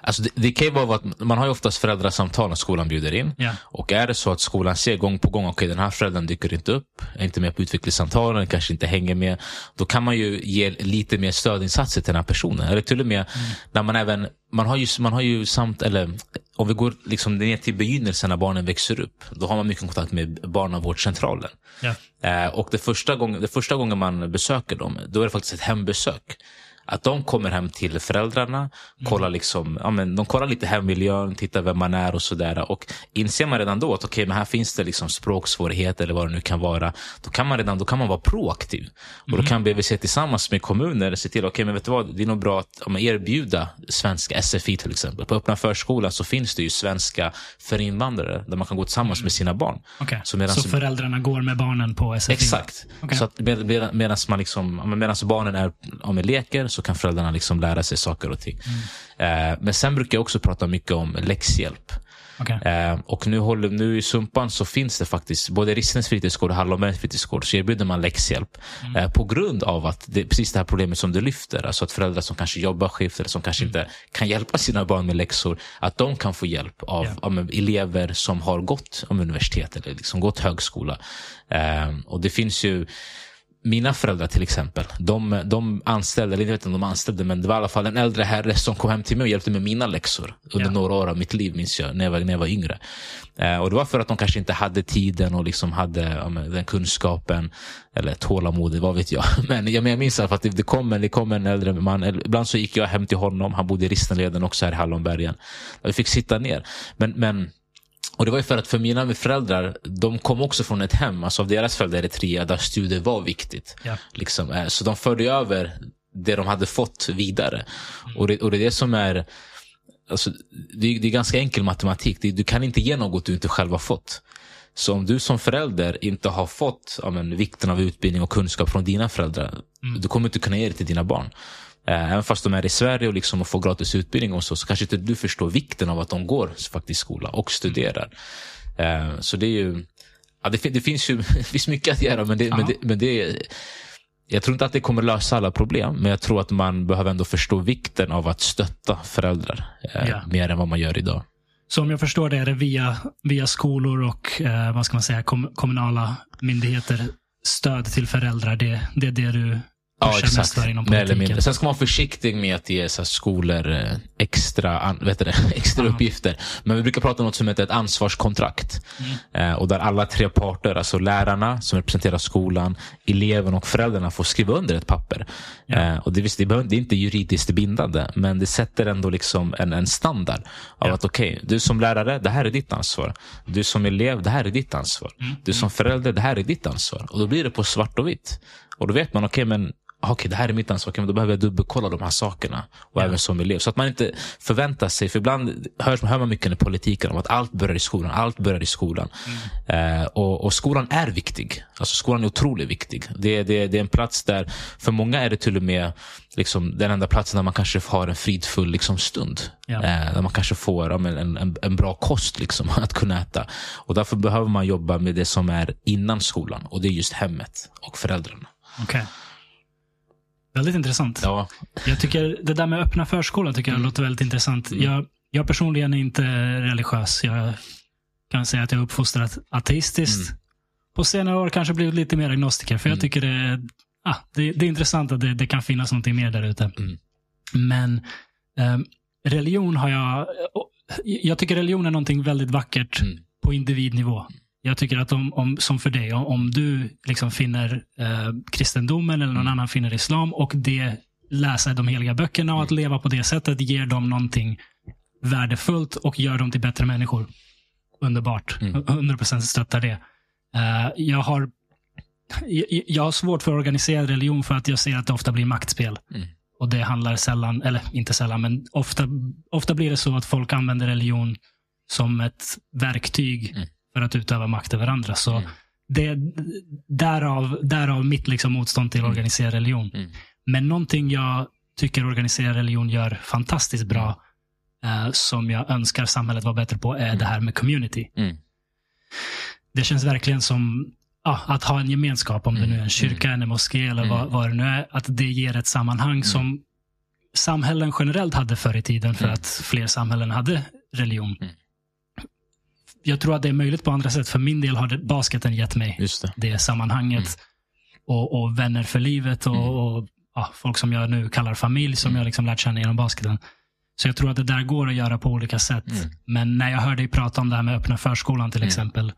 Alltså det, det kan ju vara att man har ju oftast föräldrasamtal när skolan bjuder in. Ja. Och är det så att skolan ser gång på gång, okej okay, den här föräldern dyker inte upp, är inte med på utvecklingssamtalen, kanske inte hänger med. Då kan man ju ge lite mer stödinsatser till den här personen. Eller till och med mm. när man även, man har ju, man har ju samt, eller om vi går liksom ner till begynnelsen när barnen växer upp, då har man mycket kontakt med barnavårdscentralen. Ja. Eh, och det första, gång, det första gången man besöker dem, då är det faktiskt ett hembesök. Att de kommer hem till föräldrarna, mm. kollar, liksom, ja, men de kollar lite hemmiljön, tittar vem man är och sådär. Och inser man redan då att okay, men här finns det liksom språksvårigheter eller vad det nu kan vara. Då kan man redan då kan man vara proaktiv. Och då mm. kan BVC tillsammans med kommuner se till, okay, men vet du vad, det är nog bra att ja, erbjuda svenska SFI till exempel. På öppna förskolan så finns det ju svenska för invandrare där man kan gå tillsammans med sina barn. Okay. Så, medans, så föräldrarna går med barnen på SFI? Exakt. Okay. Så att med, med, medan man liksom, medan barnen är, om leker så kan föräldrarna liksom lära sig saker och ting. Mm. Eh, men sen brukar jag också prata mycket om läxhjälp. Okay. Eh, och nu, håller, nu i Sumpan så finns det faktiskt, både Rissnes fritidsgård och Hallonbergs fritidsgård, så erbjuder man läxhjälp. Mm. Eh, på grund av att det precis det här problemet som du lyfter, alltså att föräldrar som kanske jobbar skift eller som kanske mm. inte kan hjälpa sina barn med läxor, att de kan få hjälp av, yeah. av elever som har gått om universitet eller liksom gått högskola. Eh, och det finns ju mina föräldrar till exempel, de, de anställde, eller jag vet inte om de anställde, men det var i alla fall en äldre herre som kom hem till mig och hjälpte med mina läxor under ja. några år av mitt liv, minns jag, när jag var, när jag var yngre. Eh, och Det var för att de kanske inte hade tiden och liksom hade ja, den kunskapen, eller tålamodet, vad vet jag. Men jag, men jag minns att det, det, kom en, det kom en äldre man, ibland så gick jag hem till honom, han bodde i Rissneleden också här i Hallonbergen. Vi fick sitta ner. Men, men och Det var ju för att för mina föräldrar, de kom också från ett hem, alltså av deras föräldrar i Eritrea, där studier var viktigt. Ja. Liksom, eh, så de förde över det de hade fått vidare. Mm. Och, det, och det är det som är, alltså, det, är, det är ganska enkel matematik. Det, du kan inte ge något du inte själv har fått. Så om du som förälder inte har fått ja, men, vikten av utbildning och kunskap från dina föräldrar, mm. du kommer inte kunna ge det till dina barn. Eh, även fast de är i Sverige och, liksom och får gratis utbildning och så, så kanske inte du förstår vikten av att de går faktiskt skola och studerar. Mm. Så det är ju, ja, det, det, finns ju det finns mycket att göra, men det, men det, men det jag tror inte att det kommer lösa alla problem, men jag tror att man behöver ändå förstå vikten av att stötta föräldrar eh, mer än vad man gör idag. Så om jag förstår det är det via, via skolor och eh, vad ska man säga, kom, kommunala myndigheter stöd till föräldrar. Det, det är det du Ja, exakt. Mer eller mindre. Sen ska man vara försiktig med att ge så skolor eh, extra, vet det, extra uppgifter. Men vi brukar prata om något som heter ett ansvarskontrakt. Mm. Eh, och där alla tre parter, alltså lärarna som representerar skolan, eleven och föräldrarna får skriva under ett papper. Ja. Eh, och det, det, det är inte juridiskt bindande, men det sätter ändå liksom en, en standard. Av ja. att okej, okay, du som lärare, det här är ditt ansvar. Du som elev, det här är ditt ansvar. Mm. Du som förälder, det här är ditt ansvar. Och då blir det på svart och vitt. Och då vet man, okej, okay, men okej, okay, det här är mitt ansvar, men då behöver jag dubbelkolla de här sakerna. Och ja. även som elev. Så att man inte förväntar sig, för ibland hör, hör man mycket i politiken om att allt börjar i skolan. Allt börjar i skolan. Mm. Eh, och, och, skolan är viktig. Alltså skolan är otroligt viktig. Det, det, det är en plats där, för många är det till och med liksom, den enda platsen där man kanske har en fridfull liksom, stund. Ja. Eh, där man kanske får ja, en, en, en bra kost liksom, att kunna äta. Och därför behöver man jobba med det som är innan skolan. Och det är just hemmet och föräldrarna. Okay. Väldigt intressant. Ja. Jag tycker Det där med öppna förskolan tycker jag mm. låter väldigt intressant. Mm. Jag, jag personligen är inte religiös. Jag kan säga att jag är uppfostrad ateistiskt. Mm. På senare år kanske blivit lite mer agnostiker. För jag mm. tycker det, ah, det, det är intressant att det, det, kan finnas någonting mer där ute. Mm. Men eh, religion har jag... Jag tycker religion är någonting väldigt vackert mm. på individnivå. Jag tycker att om, om som för dig, om, du liksom finner eh, kristendomen eller någon mm. annan finner islam och det läsa de heliga böckerna och att mm. leva på det sättet ger dem någonting värdefullt och gör dem till bättre människor. Underbart. Mm. 100% stöttar det. Uh, jag, har, jag, jag, har svårt för organiserad religion för att jag ser att det ofta blir maktspel. Mm. Och det handlar sällan, eller inte sällan, men ofta, ofta blir det så att folk använder religion som ett verktyg mm för att utöva makt över andra. Så mm. det, därav, därav mitt liksom motstånd till mm. organiserad religion. Mm. Men någonting jag tycker organiserad religion gör fantastiskt bra, mm. eh, som jag önskar samhället var bättre på, är mm. det här med community. Mm. Det känns verkligen som ja, att ha en gemenskap, om det nu är en kyrka, en moské eller vad, vad det nu är. Att det ger ett sammanhang som samhällen generellt hade förr i tiden för att fler samhällen hade religion jag tror att det är möjligt på andra sätt. För min del har det, basketen gett mig det. det. sammanhanget. Mm. Och, och, vänner för livet och, mm. och ja, folk som jag nu kallar familj som mm. jag liksom lärt känna genom basketen. Så jag tror att det där går att göra på olika sätt. Mm. Men när jag hör dig prata om det här med öppna förskolan till mm. exempel.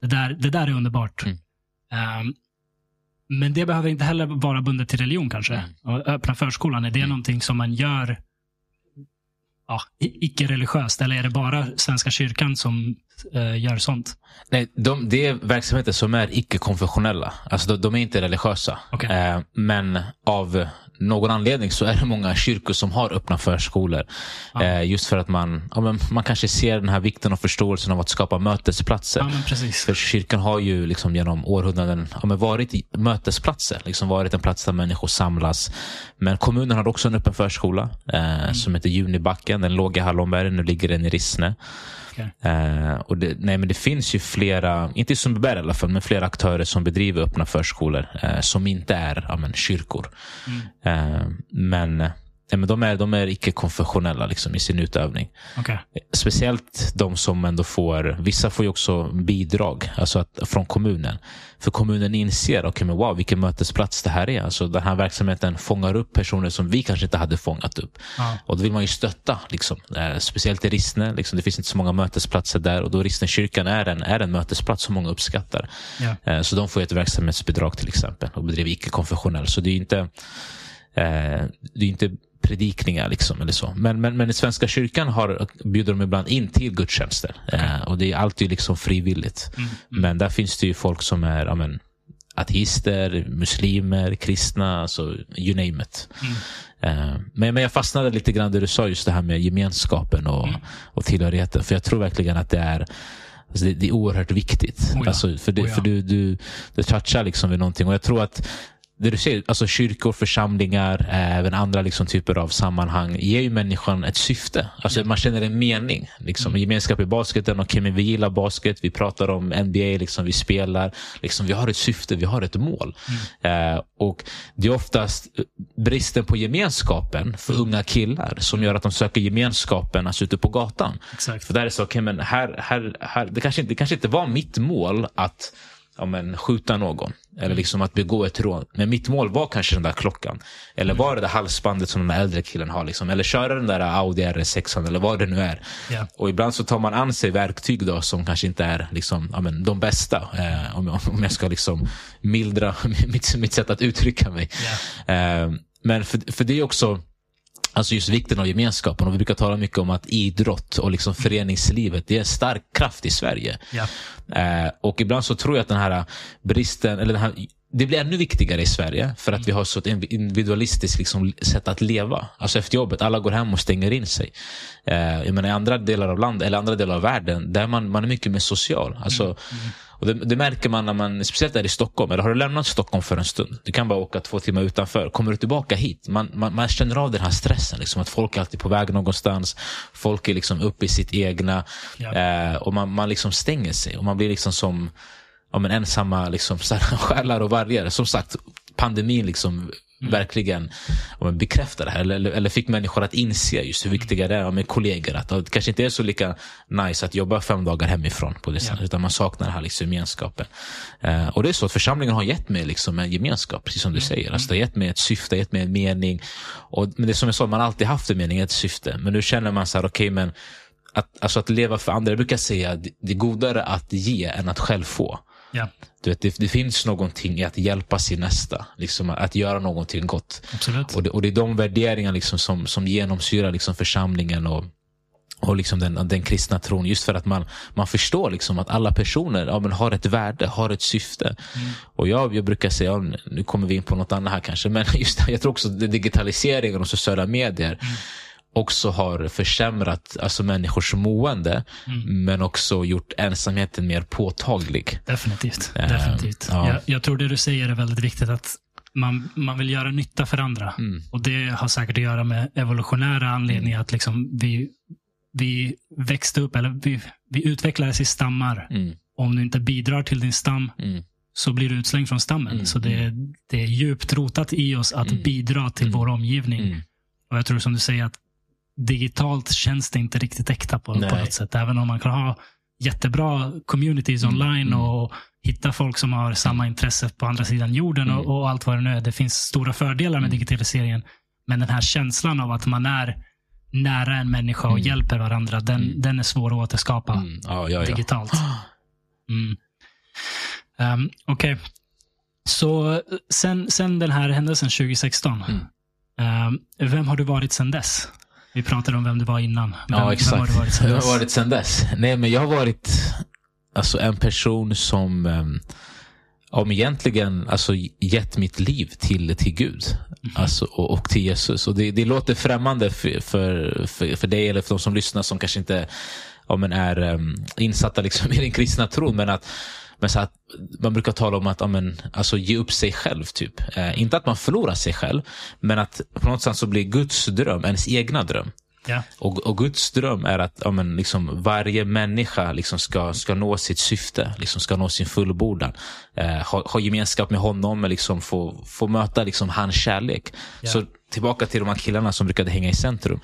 Det där, det där är underbart. Um, men det behöver inte heller vara bundet till religion kanske. Och öppna förskolan, är det mm. någonting som man gör ja, icke-religiöst? Eller är det bara Svenska kyrkan som uh, gör sånt? Nej, de, det är verksamheter som är icke-konfessionella. Alltså de, de, är inte religiösa. Okay. Uh, men av någon anledning så är det många kyrkor som har öppna förskolor. Ja. Eh, just för att man, ja, men man kanske ser den här vikten och förståelsen av att skapa mötesplatser. Ja, för kyrkan har ju liksom genom århundraden ja, men varit mötesplatser. Liksom varit en plats där människor samlas. Men kommunen har också en öppen förskola eh, mm. som heter Junibacken. Den låg i Hallonberg, nu ligger den i Rissne. Uh, och det, nej, men det finns ju flera, inte i Sundbyberg i alla fall, men flera aktörer som bedriver öppna förskolor uh, som inte är ja, men, kyrkor. Mm. Uh, men nej, men de är, de är icke-konfessionella liksom, i sin utövning. Okay. Speciellt de som ändå får, vissa får ju också bidrag alltså att, från kommunen. För kommunen inser, okay, men wow, vilken mötesplats det här är. Alltså, den här verksamheten fångar upp personer som vi kanske inte hade fångat upp. Ja. Och då vill man ju stötta. Liksom. Eh, speciellt i Rissne, liksom, det finns inte så många mötesplatser där och då Rissnekyrkan är en, är en mötesplats som många uppskattar. Eh, så de får ett verksamhetsbidrag till exempel och bedriver icke-konfessionell. Så det är inte, eh, det är inte predikningar. Liksom, eller så. Men, men, men i Svenska kyrkan har, bjuder de ibland in till gudstjänster. Eh, och det är alltid liksom frivilligt. Mm. Men där finns det ju folk som är ja, men, ateister, muslimer, kristna, alltså you name it. Mm. Eh, men, men jag fastnade lite grann där du sa just det här med gemenskapen och, Mm. och tillhörigheten. För jag tror verkligen att det är Alltså det, det är oerhört viktigt. Oh ja. alltså för det, Oh ja. för du, du, du touchar liksom vid någonting. Och jag tror att det du säger, alltså kyrkor, församlingar, eh, även andra liksom typer av sammanhang ger ju människan ett syfte. Alltså Man känner en mening. Liksom. Gemenskap i basketen. Okej, men vi gillar basket, vi pratar om NBA, liksom, vi spelar. Liksom, vi har ett syfte, vi har ett mål. Eh, och Det är oftast bristen på gemenskapen för unga killar som gör att de söker gemenskapen alltså ute på gatan. Exakt. För där är så, okay, men här, här, här, det, kanske det kanske inte var mitt mål att ja, men, skjuta någon. Eller liksom att begå ett rån. Men mitt mål var kanske den där klockan. Eller var det där halsbandet som den äldre killen har. Liksom. Eller köra den där Audi RS6 eller vad det nu är. Ja. Och ibland så tar man an sig verktyg då som kanske inte är liksom, ja, men, de bästa. Eh, om, om jag ska liksom mildra mitt, mitt sätt att uttrycka mig. Eh, men för, för det är också Alltså just vikten av gemenskapen. Och vi brukar tala mycket om att idrott och liksom föreningslivet det är en stark kraft i Sverige. Ja. Eh, och ibland så tror jag att den här bristen, eller den här, det blir ännu viktigare i Sverige för att vi har så ett individualistiskt liksom, sätt att leva. Alltså efter jobbet, alla går hem och stänger in sig. Eh, jag menar, I andra delar av landet, eller andra delar av världen, där man, man är mycket mer social. Alltså, och det, det märker man, när man, speciellt där i Stockholm. Eller har du lämnat Stockholm för en stund? Du kan bara åka två timmar utanför. Kommer du tillbaka hit? Man, man, man känner av den här stressen. Liksom, att folk är alltid på väg någonstans. Folk är liksom uppe i sitt egna. Ja. Eh, och man, man liksom stänger sig. Och man blir liksom som ja, men ensamma liksom, själar och vargar. Som sagt, pandemin liksom verkligen ja, men bekräftar det här. Eller, eller, fick människor att inse just hur viktiga det är ja, med kollegor. Att det kanske inte är så lika nice att jobba fem dagar hemifrån. på det sättet, Utan man saknar den här liksom, gemenskapen. Eh, och det är så att församlingen har gett mig liksom, en gemenskap, precis som du säger. Alltså, det har gett mig ett syfte, gett mig en mening. Och, men det är som jag sa, man har alltid haft en mening, ett syfte. Men nu känner man så här, okej men att, alltså att leva för andra. Jag brukar säga att det är godare att ge än att själv få. Ja, Du vet, det, det finns någonting i att hjälpa sin nästa. Liksom att göra någonting gott. absolut. Och det, och det är de värderingar liksom som, som genomsyrar liksom församlingen och, och liksom den, den kristna tron. Just för att man, man förstår liksom att alla personer ja, men har ett värde, har ett syfte. Och jag, jag brukar säga, ja, nu kommer vi in på något annat här kanske, men just jag tror också digitaliseringen och sociala medier också har försämrat alltså människors mående, men också gjort ensamheten mer påtaglig. Definitivt. Eh, Definitivt. ja. Jag, jag tror det du säger är väldigt viktigt. att man, man vill göra nytta för andra. Mm. Och Det har säkert att göra med evolutionära anledningar. Att liksom vi, vi växte upp, eller vi, vi utvecklades i stammar. Mm, Om du inte bidrar till din stam mm, så blir du utslängd från stammen. Mm, Så det, det är djupt rotat i oss att Mm. bidra till Mm. vår omgivning. mm. Och Jag tror som du säger att digitalt känns det inte riktigt äkta på, på något sätt. Även om man kan ha jättebra communities Mm, online mm. och hitta folk som har samma intresse på andra sidan jorden Mm. och, och allt vad det nu är. Det finns stora fördelar med Mm. digitaliseringen. Men den här känslan av att man är nära en människa och Mm. hjälper varandra, den, Mm. den är svår att återskapa. Ja, ja, ja. digitalt. Um, Okej. Så sen, sen den här händelsen 2016, Mm. ehm, vem har du varit sen dess? Vi pratade om vem du var innan. Vem, Ja, exakt. Vem har du varit sen dess? har varit sen dess. Nej, men jag har varit alltså, en person som um, om egentligen alltså, gett mitt liv till, till Gud alltså, och, och till Jesus. Och det, det låter främmande för, för, för, för dig eller för de som lyssnar som kanske inte ja, men är um, insatta liksom, i den kristna tron. Men att, men så att man brukar tala om att ja, men, alltså, ge upp sig själv. typ. Eh, inte att man förlorar sig själv, men att på något sätt så blir Guds dröm ens egna dröm. Ja. Och, och Guds dröm är att ja, men, liksom, varje människa liksom, ska, ska nå sitt syfte, liksom, ska nå sin fullbordan. Eh, ha, ha gemenskap med honom, liksom, få, få möta liksom, hans kärlek. Ja. Så tillbaka till de här killarna som brukade hänga i centrum.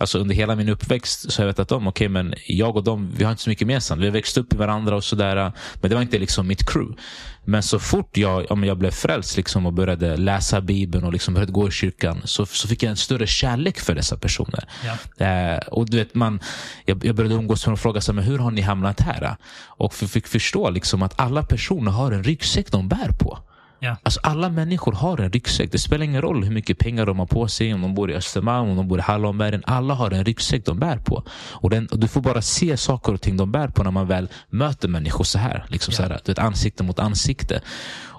Alltså under hela min uppväxt så har jag vetat om, okej okay, men jag och dem, vi har inte så mycket gemensamt. Vi har växt upp i varandra och sådär. Men det var inte liksom mitt crew. Men så fort jag, ja, jag blev frälst liksom och började läsa Bibeln och liksom började gå i kyrkan så, så fick jag en större kärlek för dessa personer. Ja. Eh, och du vet, man, jag, jag började umgås med dem och fråga sig, men hur har ni hamnat här? Och fick förstå liksom att alla personer har en ryggsäck de bär på. Ja. Alltså alla människor har en ryggsäck. Det spelar ingen roll hur mycket pengar de har på sig, om de bor i Östermalm, om de bor i Hallonbergen. Alla har en ryggsäck de bär på. Och, den, och Du får bara se saker och ting de bär på när man väl möter människor så här. Liksom ja. så här du vet, ansikte mot ansikte.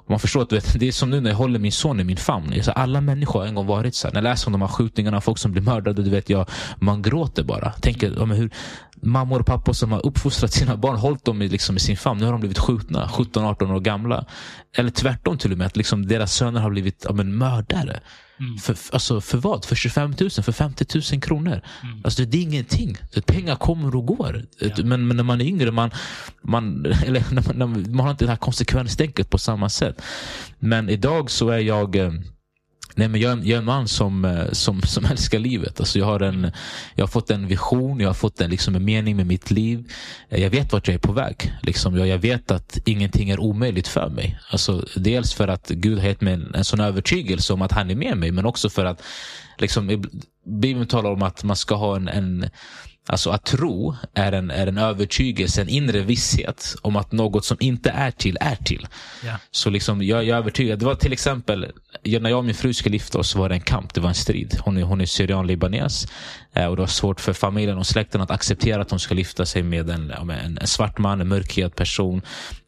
Och man förstår att du vet, det är som nu när jag håller min son i min famn. Så alla människor har en gång varit så här. När jag läser om de här skjutningarna, folk som blir mördade. Du vet, jag, man gråter bara. Tänker, ja, hur, mammor och pappor som har uppfostrat sina barn, hållit dem i, liksom, i sin famn. Nu har de blivit skjutna, 17-18 år gamla. Eller tvärtom till och med, att liksom, deras söner har blivit ja, men, mördare. Mm. För, alltså, för vad? För 25 000? För 50 000 kronor? Mm. Alltså, det är ingenting. Pengar kommer och går. Ja. Men, men, när man är yngre, man, man, eller, när man, när man har inte det här konsekvenstänket på samma sätt. Men idag så är jag eh, Nej, men jag, jag är en man som, eh, som, som älskar livet. Alltså jag, har en, jag har fått en vision, jag har fått en, liksom en mening med mitt liv. Eh, jag vet vart jag är på väg. Liksom jag, jag vet att ingenting är omöjligt för mig. Alltså, dels för att Gud har gett mig en, en sån övertygelse om att han är med mig, men också för att liksom, Bibeln talar om att man ska ha en, en Alltså att tro är en, är en övertygelse, en inre visshet om att något som inte är till, är till. Yeah. Så liksom, jag, jag är övertygad. Det var till exempel, när jag och min fru skulle gifta oss var det en kamp, det var en strid. Hon är, hon är syrian-libanes. Eh, och det var svårt för familjen och släkten att acceptera att hon skulle gifta sig med en, en, en svart man, en mörkhyad person.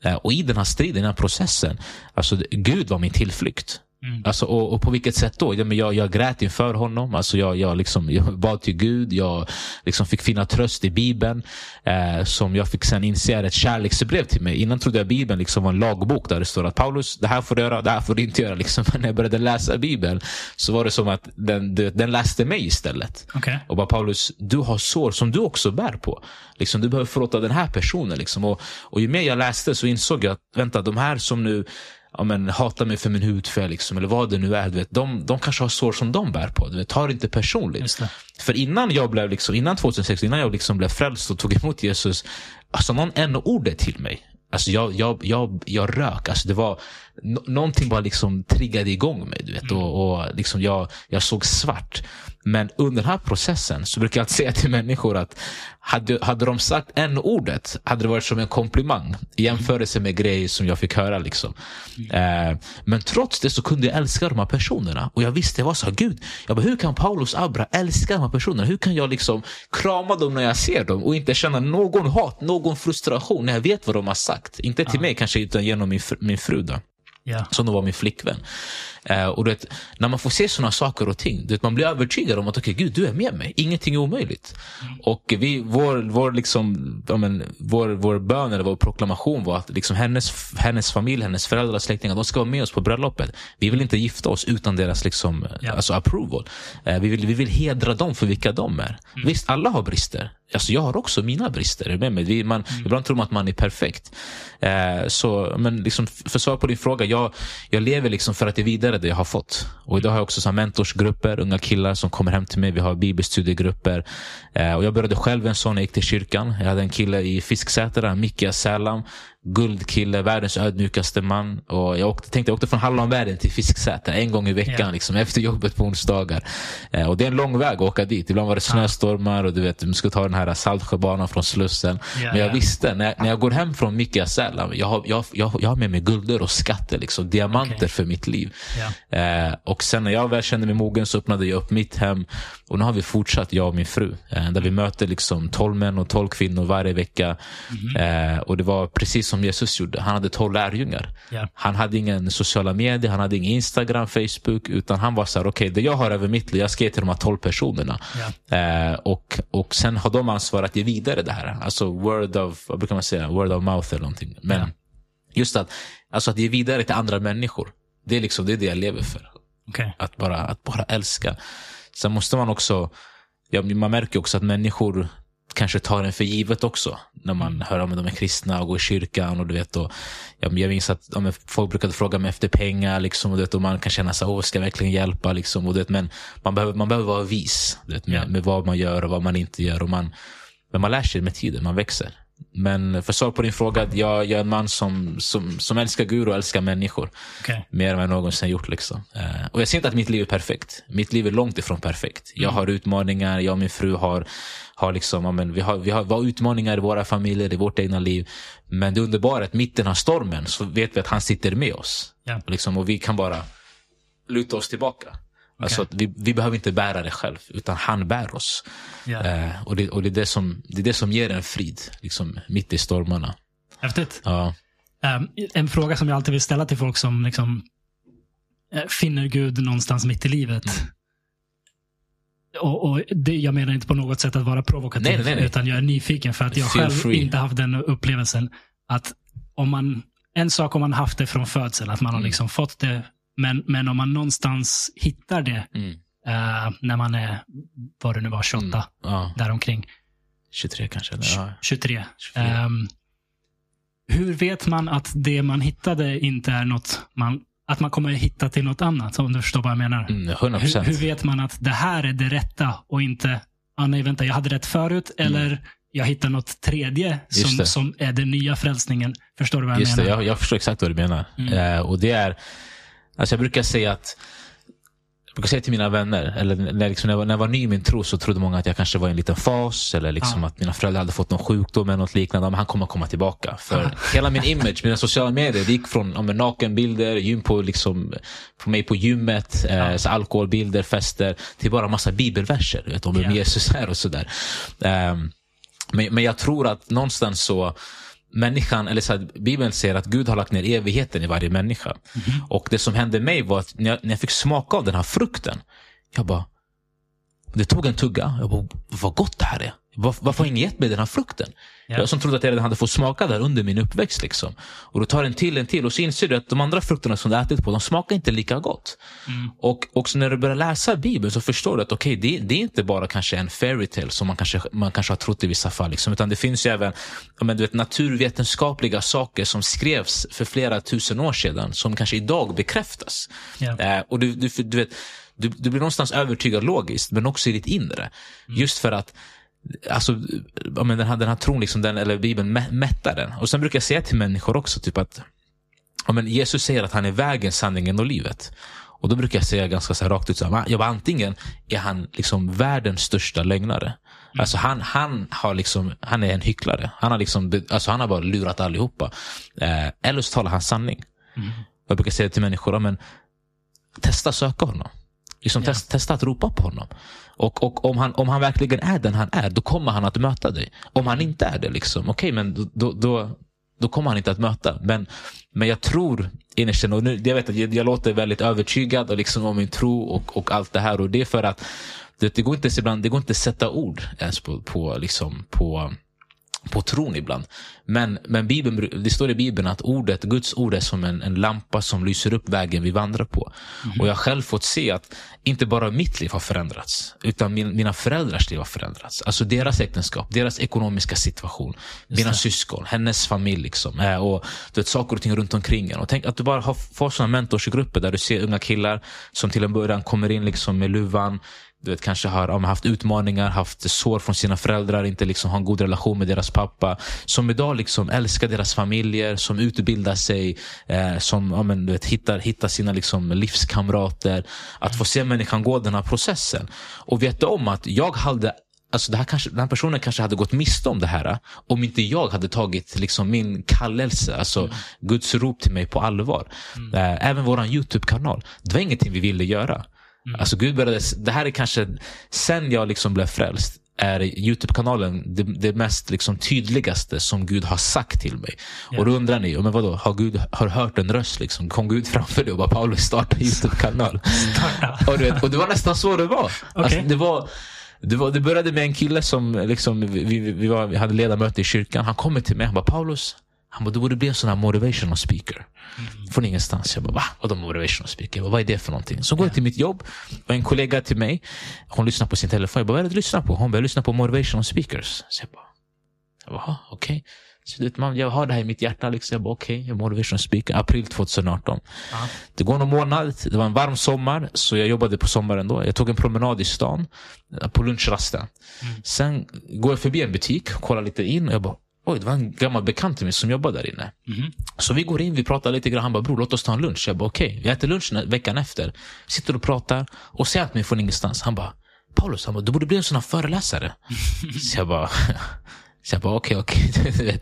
Eh, och i den här striden, i den här processen, alltså Gud var min tillflykt. Mm. Alltså, och, och, på vilket sätt då? Ja, men jag, jag grät inför honom. Alltså jag, jag, liksom, jag bad till Gud. Jag liksom fick finna tröst i Bibeln. Eh, som jag fick sen inse är ett kärleksbrev till mig. Innan trodde jag Bibeln liksom var en lagbok där det står att Paulus, det här får du göra, det här får du inte göra. Liksom. Men när jag började läsa Bibeln så var det som att den, den läste mig istället. Okay. Och bara Paulus, du har sår som du också bär på. Liksom, du behöver förlåta den här personen. Liksom. Och, och ju mer jag läste så insåg jag att vänta, de här som nu ja, men, hatar mig för min hudfärg, liksom, eller vad det nu är. Du vet, de, de kanske har sår som de bär på. Du vet, ta det inte personligt. För innan jag blev liksom, innan 2006, innan jag liksom blev frälst och tog emot Jesus, alltså någon n-ordet till mig. Alltså jag, jag, jag, jag rök. Alltså det var, någonting bara liksom triggade igång mig. Du vet, och, och liksom jag, jag såg svart. Men under den här processen så brukar jag säga till människor att hade, hade de sagt en ordet hade det varit som en komplimang i jämförelse med grejer som jag fick höra. Liksom. Eh, men trots det så kunde jag älska de här personerna. Och jag visste, jag var så här, Gud, jag bara, hur kan Paulus Abra älska de här personerna? Hur kan jag liksom krama dem när jag ser dem och inte känna någon hat, någon frustration när jag vet vad de har sagt? Inte till ja. mig kanske, utan genom min, min fru. Då. Yeah. Som då var min flickvän. Uh, och vet, när man får se sådana saker och ting, vet, man blir övertygad om att okay, Gud, du är med mig. Ingenting är omöjligt. Mm. Och vi, vår, vår, liksom, ja, men, vår, vår bön eller vår proklamation var att liksom, hennes, hennes familj, hennes föräldrar, släktingar, de ska vara med oss på bröllopet. Vi vill inte gifta oss utan deras liksom, yeah. alltså, approval. Uh, vi, vill, vi vill hedra dem för vilka de är. Mm. Visst, alla har brister. Alltså jag har också mina brister. Med mig. Vi, man, mm. Ibland tror man att man är perfekt. Eh, så, men liksom, för svar på din fråga, jag, jag lever liksom för att ge vidare det jag har fått. Och idag har jag också så mentorsgrupper, unga killar som kommer hem till mig. Vi har bibelstudiegrupper. Eh, och jag började själv en sån jag gick till kyrkan. Jag hade en kille i Fisksätra, Micke Sälam guldkille, världens ödmjukaste man. Och jag åkte, tänkte jag åkte från Hallonbergen till Fisksätra en gång i veckan yeah. liksom, efter jobbet på onsdagar. Eh, och det är en lång väg att åka dit. Ibland var det snöstormar och du vet, du ska ta den här Saltsjöbanan från Slussen. Yeah, Men jag yeah. visste, när jag, när jag går hem från Sälam, jag har, jag, jag, jag har med mig gulder och skatter, liksom, diamanter okay. för mitt liv. Eh, och sen när jag väl kände mig mogen så öppnade jag upp mitt hem. Och nu har vi fortsatt, jag och min fru. Eh, där vi möter liksom 12 män och 12 kvinnor varje vecka. Mm -hmm. och det var precis som Jesus gjorde. Han hade tolv lärjungar. Yeah. Han hade ingen sociala medier, han hade ingen Instagram, Facebook. Utan han var så här, okej, okay, det jag har över mitt liv, jag ska ge till de här tolv personerna. Yeah. Eh, och, och sen har de ansvar att ge vidare det här. Alltså word of, vad brukar man säga, word of mouth eller någonting. Men yeah. just att, alltså att ge vidare till andra människor. Det är liksom det, är det jag lever för. Okay. Att, bara, att bara älska. Sen måste man också, ja, man märker också att människor kanske tar den för givet också. När man Mm. hör om de är kristna och går i kyrkan. och du vet och, ja, men Jag minns att ja, folk brukade fråga mig efter pengar. Liksom, och, du vet, och Man kan känna sig, åh, ska jag verkligen hjälpa? Liksom, och, du vet, men man behöver, man behöver vara vis du vet, med, med vad man gör och vad man inte gör. Och man, men man lär sig med tiden, man växer. Men för svar på din fråga, jag, jag är en man som, som, som älskar Gud och älskar människor. Okej. Mer än vad jag någonsin gjort. Liksom. Eh, och jag säger inte att mitt liv är perfekt. Mitt liv är långt ifrån perfekt. Jag har utmaningar, jag och min fru har, har, liksom, ja, men vi har, vi har, vi har utmaningar i våra familjer, i vårt egna liv. Men det underbara är att mitt i den här stormen så vet vi att han sitter med oss. Ja. Liksom, och vi kan bara luta oss tillbaka. Alltså att vi, vi behöver inte bära det själv, utan han bär oss. Ja. Eh, och det, och det, är det, som, det är det som ger en frid, liksom, mitt i stormarna. Häftigt. Ja. Um, en fråga som jag alltid vill ställa till folk som liksom, eh, finner Gud någonstans mitt i livet. Mm. Och, och det, Jag menar inte på något sätt att vara provokativ, Nej, nej, nej. utan jag är nyfiken för att jag Feel själv free. inte haft den upplevelsen. Att om man, en sak om man haft det från födseln, att man har Mm. liksom fått det, men, men om man någonstans hittar det Mm. eh, när man är, vad det nu var, 28, Mm. ja. däromkring. 23 kanske. Eller? Ja. 23. 24. Ehm, hur vet man att det man hittade inte är något man, att man kommer hitta till något annat? Om du förstår vad jag menar. Mm, 100 Hur, procent. hur vet man att det här är det rätta och inte, ah, nej vänta, jag hade rätt förut eller jag hittar något tredje Mm. Som, det. som är den nya frälsningen. Förstår du vad jag Just det, menar? jag, jag förstår exakt vad du menar. Mm. Eh, och det är, alltså jag brukar säga att jag brukar säga till mina vänner, eller när, liksom, när, jag, var, när jag var ny i min tro så trodde många att jag kanske var i en liten fas eller liksom Ja. att mina föräldrar hade fått någon sjukdom eller något liknande. Men han kommer komma tillbaka. För Ja. hela min image, mina sociala medier, det gick från men nakenbilder, gym på, liksom, på mig på gymmet, eh, Ja. så alkoholbilder, fester, till bara massa bibelverser. Vet, om vem Ja. Jesus är och sådär. Ehm, men, men jag tror att någonstans så människan, eller så här, Bibeln säger att Gud har lagt ner evigheten i varje människa. Och det som hände mig var att när jag, när jag fick smaka av den här frukten, jag bara, det tog en tugga, jag bara, vad gott det här är. Var, varför har ingen gett mig den här frukten? Ja. Som trodde att jag redan hade fått smaka där under min uppväxt. Liksom. Och då tar en till, en till och så inser du att de andra frukterna som du ätit på, de smakar inte lika gott. Mm. Och också när du börjar läsa Bibeln så förstår du att okej, det, det är inte bara kanske en fairy tale som man kanske, man kanske har trott i vissa fall. Liksom, utan det finns ju även men, du vet, naturvetenskapliga saker som skrevs för flera tusen år sedan som kanske idag bekräftas. Ja. Eh, och du, du, du, vet, du, du blir någonstans övertygad logiskt, men också i ditt inre. Just för att Alltså, ja, men den, här, den här tron, liksom, den, eller Bibeln, mä- mättar den. Och sen brukar jag säga till människor också, typ att ja, men Jesus säger att han är vägen, sanningen och livet. Och då brukar jag säga ganska så rakt ut, så här, jag bara, antingen är han liksom världens största lögnare. Alltså han, han, har liksom, han är en hycklare. Han har, liksom, alltså han har bara lurat allihopa. Eh, eller så talar han sanning. Mm. Jag brukar säga till människor, men, testa söka honom. Liksom Ja. test, testa att ropa på honom. Och, och om, han, om han verkligen är den han är, då kommer han att möta dig. Om han inte är det, liksom, okej, okay, men då, då, då, kommer han inte att möta. Men, men jag tror innerst och nu, jag vet att jag, jag låter väldigt övertygad och liksom om min tro och, och allt det här. Och det är för att det, det går inte ibland, det går inte att sätta ord ens på, på, liksom, på på tron ibland. Men, men Bibeln, det står i Bibeln att ordet, Guds ord är som en, en lampa som lyser upp vägen vi vandrar på. Och jag har själv fått se att inte bara mitt liv har förändrats, utan min, mina föräldrars liv har förändrats. Alltså deras äktenskap, deras ekonomiska situation, mina det. syskon, hennes familj. Liksom, Eh, och du vet, Saker och ting runt omkring en. Och tänk att du bara har, får sådana mentorsgrupper där du ser unga killar som till en början kommer in liksom med luvan, du vet, kanske har ja, haft utmaningar, haft sår från sina föräldrar, inte liksom har en god relation med deras pappa. Som idag liksom älskar deras familjer, som utbildar sig, eh, som ja, men, du vet, hittar, hittar sina liksom, livskamrater. Att få se människan gå den här processen. Och veta om att jag hade Alltså det här kanske, den här personen kanske hade gått miste om det här om inte jag hade tagit liksom min kallelse, alltså Guds rop till mig på allvar. Eh, även vår YouTube-kanal. Det var ingenting vi ville göra. Alltså Gud började, det här är kanske, sen jag liksom blev frälst, är Youtube-kanalen det, det mest liksom tydligaste som Gud har sagt till mig. Ja. Och då undrar ni, men vadå, har Gud har hört en röst? Liksom? Kom Gud framför dig och bara Paulus starta Youtube-kanal? Och, du vet, och det var nästan så det var. Alltså, Okej. det var det, var, det började med en kille som liksom, vi, vi, var, vi hade ledamöte i kyrkan. Han kommer till mig han bara Paulus, Han bara, du borde bli en sån här motivational speaker. Från ingenstans. Jag bara, va? Vadå motivational speaker? Bara, vad är det för någonting? Så går jag till mitt jobb. Och en kollega till mig, hon lyssnar på sin telefon. Jag bara, vad är det du lyssnar på? Hon bara, jag lyssnar på motivational speakers. Så jag bara, bara, okej. Okay. Så du vet, man, jag har det här i mitt hjärta. Liksom. Jag bara, okej, okay, jag är speaker. April 2018. Ja. Det går någon månad. Det var en varm sommar. Så jag jobbade på sommaren då. Jag tog en promenad i stan. På lunchrasten. Mm. Sen går jag förbi en butik. Kollar lite in. Och jag bara, Oj, det var en gammal bekant till mig som jobbade där inne. Mm. Så vi går in, vi pratar lite grann. Han bara, bror låt oss ta en lunch. Jag bara, okej. Okay. Vi äter lunch veckan efter. Sitter och pratar och ser att mig från ingenstans. Han bara, Paulus, han bara, du borde bli en sån här föreläsare. så jag bara, så jag bara, okej, okay, okej. Okay.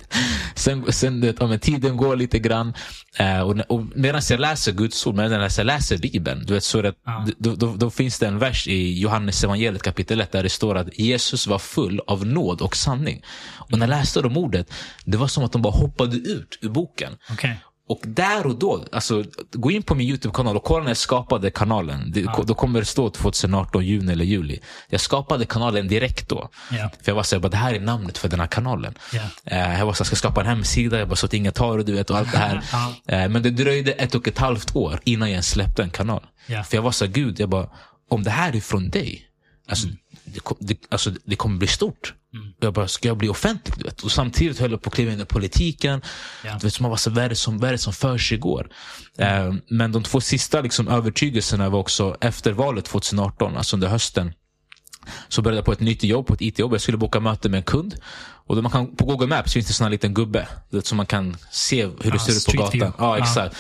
sen, sen vet, ja, tiden går lite grann. Eh, och, och medan jag läser Guds ord, medan jag läser Bibeln, du vet, så det, ja. då, då, då, finns det en vers i Johannes evangeliet kapitel 1 där det står att Jesus var full av nåd och sanning. Och när jag läste de ordet, det var som att de bara hoppade ut ur boken. Okay. Och där och då, alltså, gå in på min YouTube-kanal och kolla när jag skapade kanalen. Det, ja. Då kommer det stå 2018, juni eller juli. Jag skapade kanalen direkt då. Ja. För jag var så här, det här är namnet för den här kanalen. Ja. Uh, jag var så här, ska skapa en hemsida, jag bara så att ingen tar det, du vet, och allt det här. uh, men det dröjde ett och ett halvt år innan jag släppte en kanal. För jag var så här, gud, jag bara, om det här är från dig, alltså, mm. Det, det, alltså, det kommer bli stort. Mm. Jag bara, ska jag bli offentlig? Du vet? Och samtidigt höll jag på att kliva in i politiken. Ja. Du vet, så man var så, vad är det som, vad är det som för sig går? Mm. Eh, men de två sista liksom, övertygelserna var också efter valet 2018, alltså under hösten. Så började jag på ett nytt jobb, på ett IT-jobb. Jag skulle boka möte med en kund. Och då man kan, på Google Maps finns det en sån här liten gubbe. Vet, så man kan se hur det ser ut på gatan. Ja, exakt.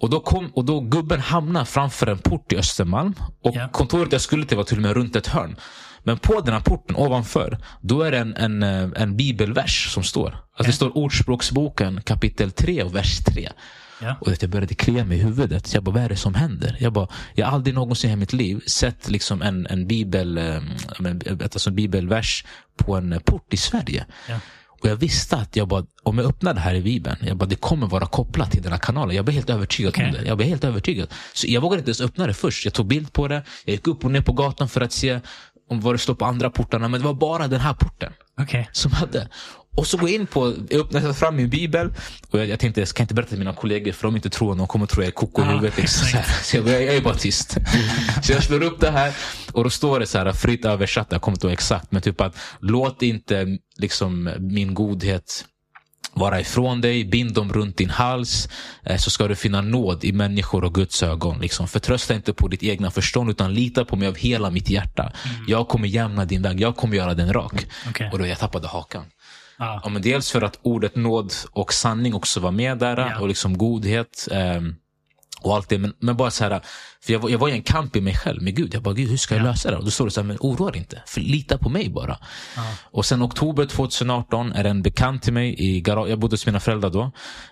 Och då, kom, och då gubben hamnade framför en port i Östermalm. Och yeah. kontoret jag skulle till var till och med runt ett hörn. Men på den här porten ovanför, då är det en, en, eh, en bibelvers som står. Alltså okay. Det står Ordspråksboken kapitel 3 och vers 3. Ja. Och jag började klia mig i huvudet. Så jag bara, vad är det som händer? Jag, bara, jag har aldrig någonsin i mitt liv sett liksom en, en, bibel, eh, alltså en bibelvers på en port i Sverige. Och jag visste att jag bara, om jag öppnar det här i Bibeln, jag bara, det kommer vara kopplat till den här kanalen. Jag blev helt övertygad okay. om det. Jag blev helt övertygad. Så jag vågade inte ens öppna det först. Jag tog bild på det. Jag gick upp och ner på gatan för att se om vad det står på andra portarna, men det var bara den här porten okay. som hade. Och så går jag in på, jag öppnar fram min bibel och jag, jag tänkte jag ska inte berätta till mina kollegor för de inte tror de kommer tro att jag är koko i huvudet. Liksom, så, så jag, jag, är bara tyst. så jag slår upp det här och då står det så här fritt översatt, jag kommer inte ihåg exakt, men typ att låt inte liksom min godhet vara ifrån dig, bind dem runt din hals, eh, så ska du finna nåd i människor och Guds ögon. Liksom. Förtrösta inte på ditt egna förstånd, utan lita på mig av hela mitt hjärta. Mm. Jag kommer jämna din väg, jag kommer göra den rak. Okay. Och då jag tappade hakan. Ah. Ja, men dels för att ordet nåd och sanning också var med där, yeah. och liksom godhet. Um, och allt det. Men, men bara så här, för jag var, jag var i en kamp i mig själv med Gud. Jag bara, Gud hur ska jag ja. lösa det? Och då står det så här, men oroa dig inte. För lita på mig bara. Ja. Och sen oktober 2018 är en bekant till mig i garage. Jag bodde hos mina föräldrar då.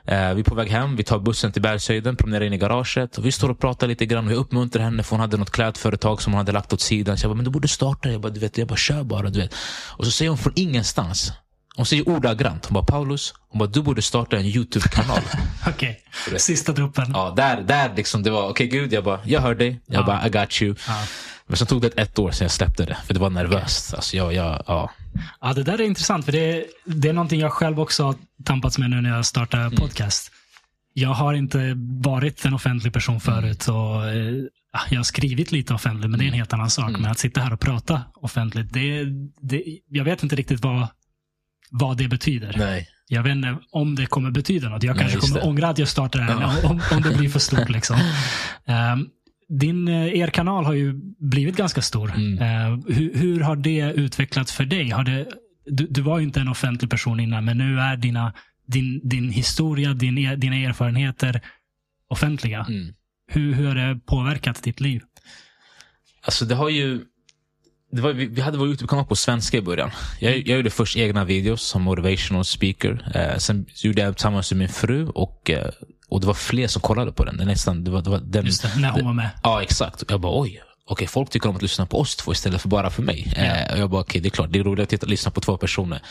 Eh, vi är på väg hem. Vi tar bussen till Bergshöjden, promenerar in i garaget. Och vi står och pratar lite grann. Och jag uppmuntrar henne för hon hade något klädföretag som hon hade lagt åt sidan. Så jag bara, men du borde starta. Jag bara, du vet, jag bara, kör bara. Du vet. Och så säger hon från ingenstans. Hon säger ordagrant. Hon bara, Paulus, hon bara, du borde starta en YouTube-kanal. okej, okay. sista droppen. Ja, där, där liksom det var, okej okay, gud, jag bara, jag hör dig. Jag ja. bara, I got you. Ja. Men sen tog det ett år sedan jag släppte det, för det var nervöst. Okay. Alltså, jag, jag, ja. ja, det där är intressant, för det, det är någonting jag själv också har tampats med nu när jag startar mm. podcast. Jag har inte varit en offentlig person förut. Och, eh, jag har skrivit lite offentligt, men det är en mm. helt annan sak. Mm. Men att sitta här och prata offentligt, det, det, jag vet inte riktigt vad vad det betyder. Nej. Jag vet inte om det kommer betyda något. Jag kanske kommer det. ångra att jag startar det här ja. om, om det blir för stort. Liksom. Um, din, eh, er kanal har ju blivit ganska stor. Mm. Uh, hur, hur, har det utvecklats för dig? Har det, du, du, var ju inte en offentlig person innan, men nu är dina, din, din historia, din, e, dina erfarenheter offentliga. Mm. Hur, hur har det påverkat ditt liv? Alltså det har ju var, vi, hade vår YouTube-kanal på svenska i början. Jag, jag gjorde först egna videos som motivational speaker. Eh, sen gjorde jag tillsammans med min fru och, eh, och det var fler som kollade på den. Det nästan, det var, det var den, Just det, när hon var med. Ja, exakt. Jag bara oj. Okej, folk tycker om att lyssna på oss två istället för bara för mig. Ja. Eh, och jag bara, okej, okay, det är klart. Det är roligt att titta, lyssna på två personer.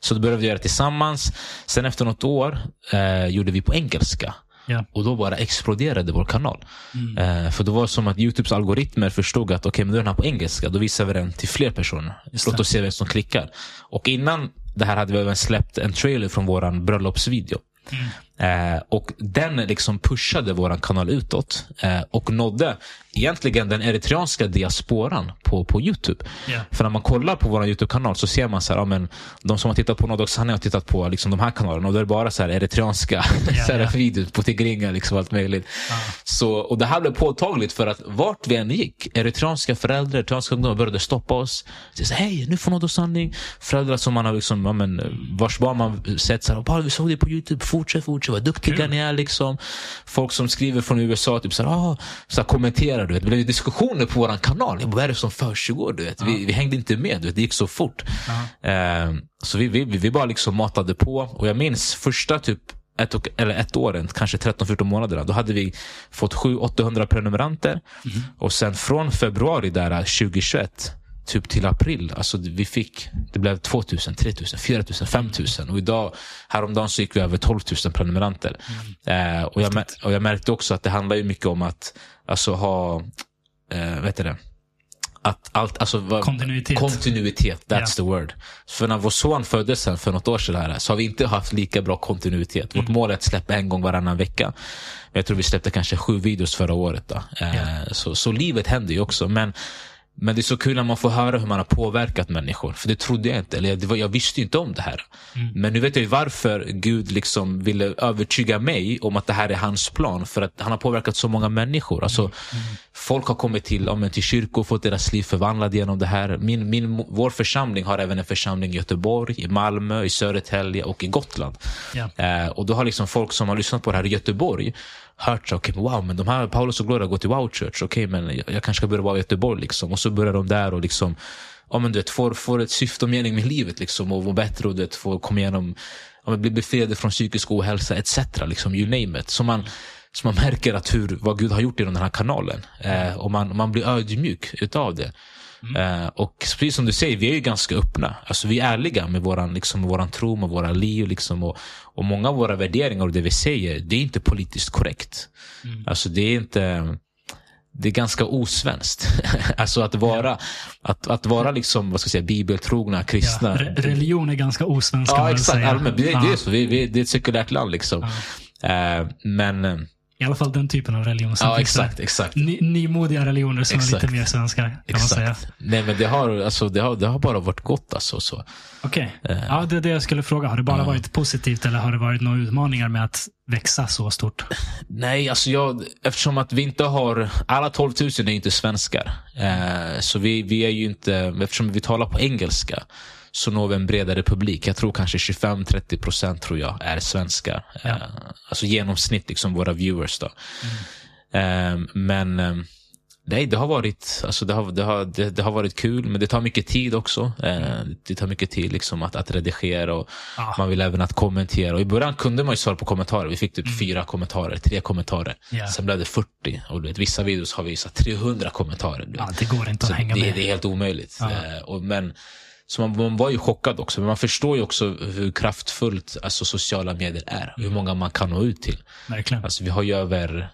Så då började vi göra det tillsammans. Sen efter något år eh, gjorde vi på engelska. Ja. Och då bara exploderade vår kanal. Mm. Eh, för det var som att Youtubes algoritmer förstod att okay, men den här på engelska, då visar vi den till fler personer. Låt oss se vem som klickar. Och innan det här hade vi även släppt en trailer från vår bröllopsvideo. Eh, och den liksom pushade vår kanal utåt eh, och nådde egentligen den eritreanska diasporan på, på Youtube. Ja. För när man kollar på vår Youtube-kanal så ser man så här, ja, men de som har tittat på sanning har tittat på liksom, de här kanalerna och då är det bara så här eritreanska så här, ja. videos på tigringa liksom allt möjligt. Så, och det här blev påtagligt för att vart vi än gick, eritreanska föräldrar, eritreanska ungdomar började stoppa oss. Så Hej, nu får Nådags sanning. Föräldrar som man har liksom, ja, men, vars barn man sett så här, "Bara, vi såg det på Youtube, fortsätt, fortsätt, vad duktiga ni är. Liksom. Folk som skriver från USA, typ så här, ah, så här, kommenterar, du vet. det blev diskussioner på vår kanal. Jag bara, Vad är det som försiggår? Du vet? Vi, vi hängde inte med, du vet. det gick så fort. Eh, så vi, vi, vi bara liksom matade på. Och jag minns första typ ett, och, eller ett åren, kanske 13-14 månaderna, då hade vi fått 700-800 prenumeranter. Och sen från februari där 2021 typ till april, alltså vi fick, det blev 2000, 3000, 4000, 5000 och idag, häromdagen så gick vi över 12 000 prenumeranter. Eh, och, jag, och jag märkte också att det handlar ju mycket om att alltså, ha, eh, heter det? Att allt, alltså, Kontinuitet. Kontinuitet, that's Ja. the word. För när vår son föddes sen för något år sedan här, så har vi inte haft lika bra kontinuitet. Mm. Vårt mål är att släppa en gång varannan vecka. Men jag tror vi släppte kanske sju videos förra året. Då. Eh, så, så livet händer ju också. Men, men det är så kul när man får höra hur man har påverkat människor. För det trodde jag inte. Eller var, jag visste inte om det här. Men nu vet jag varför Gud liksom ville övertyga mig om att det här är hans plan. För att han har påverkat så många människor. Alltså, Folk har kommit till, ja, till kyrkor, fått deras liv förvandlade genom det här. Min, min, vår församling har även en församling i Göteborg, i Malmö, i Södertälje och i Gotland. Ja. Eh, och då har liksom folk som har lyssnat på det här i Göteborg hört så, okay, wow, men de här Paulus och Gloria går till Wow Church. Okej, men jag, jag kanske ska börja vara i Göteborg. Liksom. Och så börjar de där och liksom, ja, men du vet, får, får ett syfte och mening med livet liksom, och må bättre och du vet, får komma igenom, ja, men bli befriade från psykisk ohälsa etc. Liksom, you name it. Så man, så man märker att hur, vad Gud har gjort genom den här kanalen. Eh, och man, man blir ödmjuk utav det. Eh, och precis som du säger, vi är ju ganska öppna. Alltså, vi är ärliga med våran, liksom, våran tro, med våra liv. Liksom, och, och många av våra värderingar och det vi säger, det är inte politiskt korrekt. Alltså det är inte... Det är ganska osvenskt. alltså att vara, att, att vara liksom, vad ska jag säga, bibeltrogna Ja, kristna. re- religion är ganska osvensk kan Ja, exakt. Allmänt. Det, det, Ja. är så. Vi, vi, det är ett sekulärt land. liksom. Eh, men, eh, I alla fall den typen av religion. Sen ja exakt. exakt. Ny, nymodiga religioner som är Exakt. lite mer svenska. Kan man säga. Exakt. Nej, men det har, alltså, det, har, det har bara varit gott. Alltså, så. Okej. Eh. Ja, det är det jag skulle fråga. Har det bara Ja. varit positivt eller har det varit några utmaningar med att växa så stort? Nej, alltså jag, eftersom att vi inte har, alla 12 000 är inte svenskar. Eh, så vi, vi är ju inte, eftersom vi talar på engelska så når vi en bredare publik. Jag tror kanske 25-30 procent tror jag är svenskar. Ja. Eh, alltså genomsnitt, liksom våra viewers. då. Eh, men eh, nej, det har, varit, alltså det, har, det, har, det, det har varit kul, men det tar mycket tid också. Det tar mycket tid liksom att, att redigera och Ja. man vill även att kommentera. Och I början kunde man ju svara på kommentarer. Vi fick typ fyra kommentarer, tre kommentarer. Ja. Sen blev det 40. Och du vet, vissa videos har vi så här 300 kommentarer. Ja, det går inte Så att hänga det, med. det är helt omöjligt. Ja. Eh, och, men, så man, man var ju chockad också. Men man förstår ju också hur kraftfullt alltså, sociala medier är. Mm. Hur många man kan nå ut till. Verkligen. Alltså, vi har ju över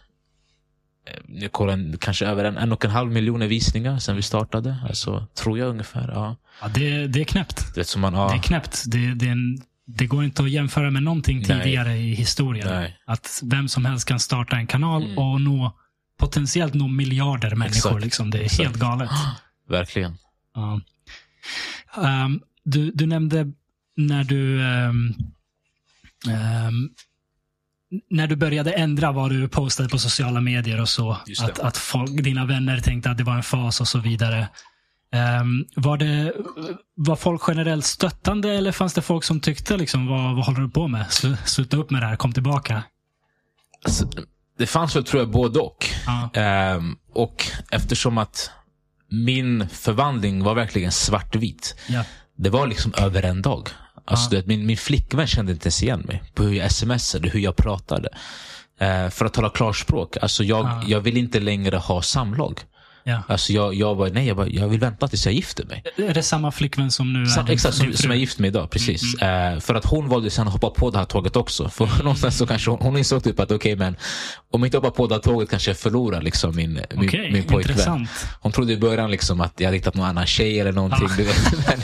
eh, jag kollar, kanske över en, en och en halv miljoner visningar sen vi startade. Alltså, tror jag ungefär. Ja. Ja, det, det är knäppt. Det är som man, ja. Det är knäppt. Det, det, är en, det går inte att jämföra med någonting Nej. tidigare i historien. Nej. Att vem som helst kan starta en kanal Mm. och nå potentiellt nå miljarder människor. Exakt. Liksom. Det är Exakt. helt galet. Verkligen. Ja. Ehm, du, du nämnde när du ehm, ehm, när du började ändra vad du postade på sociala medier och så. Att, att folk, dina vänner tänkte att det var en fas och så vidare. Ehm, var, det, var folk generellt stöttande eller fanns det folk som tyckte liksom, vad, vad håller du på med? Slu- Sluta upp med det här, kom tillbaka. Alltså, det fanns väl tror jag både och. Ja. Ehm, och eftersom att min förvandling var verkligen svartvit. Ja. Det var liksom över en dag. Alltså, Ja. du vet, min, min flickvän kände inte ens igen mig på hur jag smsade, hur jag pratade. Eh, för att tala klarspråk, alltså jag, Ja. jag vill inte längre ha samlag. Ja. Alltså jag, jag, bara, nej, jag, bara, jag vill vänta tills jag gifter mig. Är det samma flickvän som nu är din, exakt, som, som jag är gift med idag. Precis. Eh, för att hon valde sen att hoppa på det här tåget också. För någonstans så kanske hon, hon insåg typ att okej, men om jag inte hoppar på det här tåget kanske jag förlorar liksom min, min, Okej, min pojkvän. intressant. Hon trodde i början liksom att jag hade hittat någon annan tjej eller någonting. Vet. Men,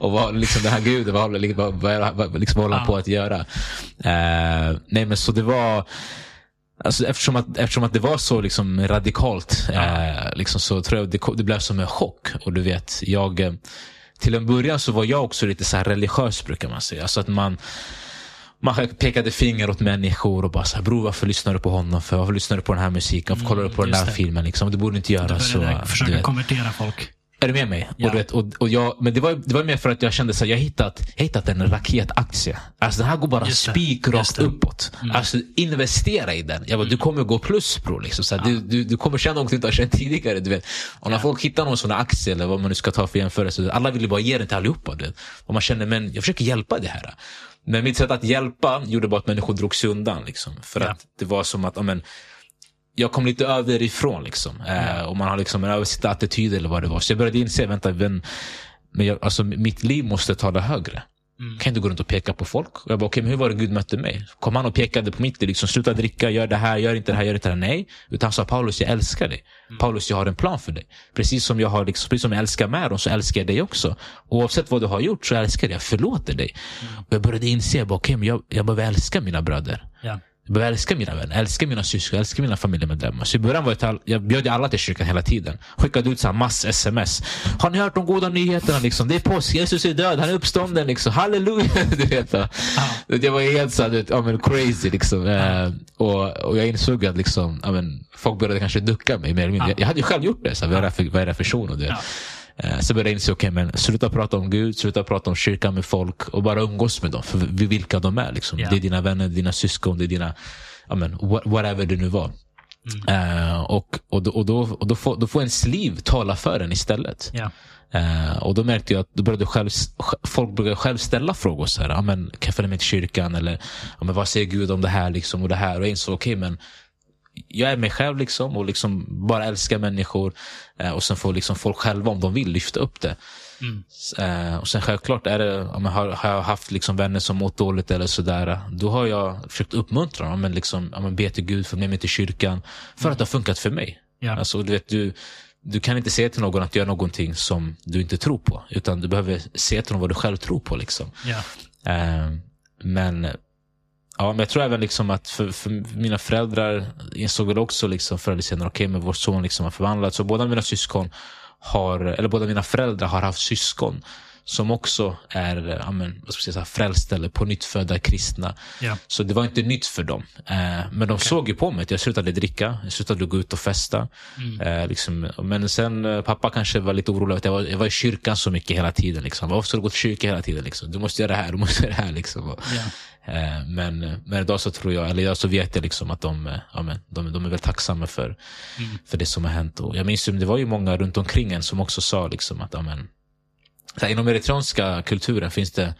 och vad liksom den här guden, vad, vad, vad, vad, liksom, vad håller han Ja. på att göra? Eh, nej men så det var, Alltså, eftersom, att, eftersom att det var så liksom radikalt eh, liksom, så tror jag det, det blev som en chock. Och du vet, jag, eh, till en början så var jag också lite så här religiös brukar man säga. Alltså att man, man pekade finger åt människor och bara så här, bror varför lyssnar du på honom för? Varför lyssnar du på den här musiken? Varför kollar du på den just där det. filmen? Liksom? Det borde du inte göra. Du så, du försöka konvertera folk. Är du med mig? Ja. Och du vet, och, och jag, men det var, det var mer för att jag kände att jag hittat, jag hittat en raketaktie. Alltså den här går bara Just det. spik Just rakt det. Mm. uppåt. Alltså investera i den. Jag bara, Du kommer gå plus bro. Liksom. Så här, du, du, du kommer känna något du inte har känt tidigare. Du vet. Och när folk hittar någon sån här aktie eller vad man nu ska ta för jämförelse. Alla vill ju bara ge den till allihopa. Du vet. Och man känner, men jag försöker hjälpa det här. Men mitt sätt att hjälpa gjorde bara att människor drog sig undan. Liksom. För Ja. att det var som att, ja, men, jag kom lite överifrån liksom. Eh, och man har liksom en översittande attityd eller vad det var. Så jag började inse, vänta, men, men jag, alltså, mitt liv måste tala högre. Mm. Kan inte gå runt och peka på folk. Och jag bara, okej, men hur var det Gud mötte mig? Kom han och pekade på mitt liv? Liksom, sluta dricka, gör det här, gör inte det här, gör inte det här. Nej. Utan han sa, Paulus, jag älskar dig. Mm. Paulus, jag har en plan för dig. Precis som jag, har, liksom, precis som jag älskar Märon så älskar jag dig också. Oavsett vad du har gjort så älskar jag dig. Jag förlåter dig. Mm. Och jag började inse, jag bara, okej, men jag, jag behöver älska mina bröder. Ja. Jag behöver älska mina vänner, älska mina syskon, älska mina familjemedlemmar. Så i början var jag, jag bjöd ju alla till kyrkan hela tiden. Skickade ut så här mass-sms. Har ni hört de goda nyheterna? Liksom? Det är påsk, Jesus är död, han är uppstånden. Liksom. Halleluja! Du vet, va? Jag var helt så du vet, ja, men crazy. Liksom. Eh, och, och jag insåg att liksom, ja, men, folk började kanske ducka mig mer eller mindre. Ja. Jag, jag hade ju själv gjort det. Så vad, är det här för, vad är det här för vet. Eh, Så började jag inse, okej men sluta prata om Gud, sluta prata om kyrkan med folk och bara umgås med dem för vi- vilka de är. Liksom. Ja. Det är dina vänner, dina syskon, det är dina, men, wha- whatever det nu var. Eh, och och, då, och, då, och då, får, då får ens liv tala för en istället. Ja. Eh, och då märkte jag att då började själv, folk började själv ställa frågor. Så här, ja, men, kan jag följa med till kyrkan? Eller ja, men, vad säger Gud om det här? Liksom, och det här? Och jag insåg, okej men jag är mig själv liksom och liksom bara älskar människor. Eh, och sen får liksom folk själva, om de vill, lyfta upp det. Mm. Eh, och sen självklart är det, ja, men har, har jag haft liksom vänner som mått dåligt eller sådär. Då har jag försökt uppmuntra dem. Men liksom, men be till Gud, få med mig till kyrkan. För att det har funkat för mig. Ja. Alltså, du, vet, du, du kan inte säga till någon att göra någonting som du inte tror på. Utan du behöver säga till dem vad du själv tror på. Liksom. Eh, men Ja, men jag tror även liksom att för, för mina föräldrar insåg väl också liksom förr eller senare, okej, men vår son liksom har förvandlats. Så båda mina syskon har, eller båda mina föräldrar har haft syskon som också är ja, men, vad ska jag säga, frälsta eller på nytt födda kristna. Ja. Så det var inte nytt för dem. Eh, men de såg ju på mig att jag slutade dricka, jag slutade gå ut och festa. Eh, liksom, men sen, eh, pappa kanske var lite orolig, att jag var, jag var i kyrkan så mycket hela tiden. Liksom. Varför ska du gå till kyrkan hela tiden? Liksom? Du måste göra det här, du måste göra det här. Liksom. Och, Ja. Eh, Men, men idag så tror jag, eller idag så vet jag liksom att de, eh, ja, men, de, de är väl tacksamma för, för det som har hänt. Och jag minns ju, det var ju många runt omkring en som också sa liksom att ja, men, här, inom eritreanska kulturen finns det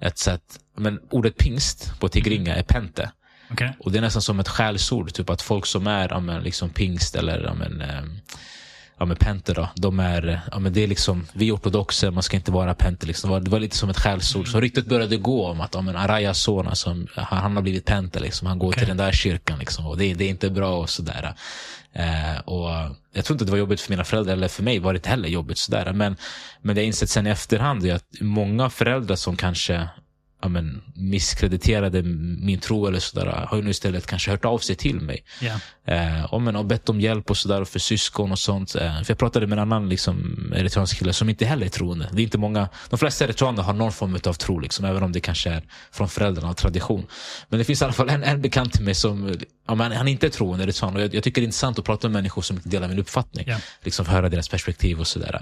ett sätt, men ordet pingst på tigringa är pente. Okej. Och det är nästan som ett skällsord, typ att folk som är ja, men, liksom pingst eller ja, men, eh, ja, men penter då, de är, ja, men det är liksom, vi är ortodoxer, man ska inte vara penter. Liksom. Det, var, det var lite som ett skällsord. Så ryktet började gå om att ja, men Arayas son, alltså, han, har blivit penter. Liksom. Han går Okej. till den där kyrkan liksom, och det, det är inte bra och sådär. Eh, och jag tror inte det var jobbigt för mina föräldrar, eller för mig var det inte heller jobbigt. Sådär. Men, men det jag insett sen i efterhand är att många föräldrar som kanske men, misskrediterade min tro eller sådär, har nu istället kanske hört av sig till mig. Eh, och, men, och bett om hjälp och sådär för syskon och sånt. Eh, för jag pratade med en annan liksom, eritreansk kille som inte heller är troende. Det är inte många, de flesta eritreaner har någon form av tro, liksom, även om det kanske är från föräldrarna och tradition. Men det finns i alla fall en, en bekant till mig som ja, men, han inte är troende eritrean. Och jag, jag tycker det är intressant att prata med människor som inte delar min uppfattning. Ja. Liksom, för att höra deras perspektiv och sådär.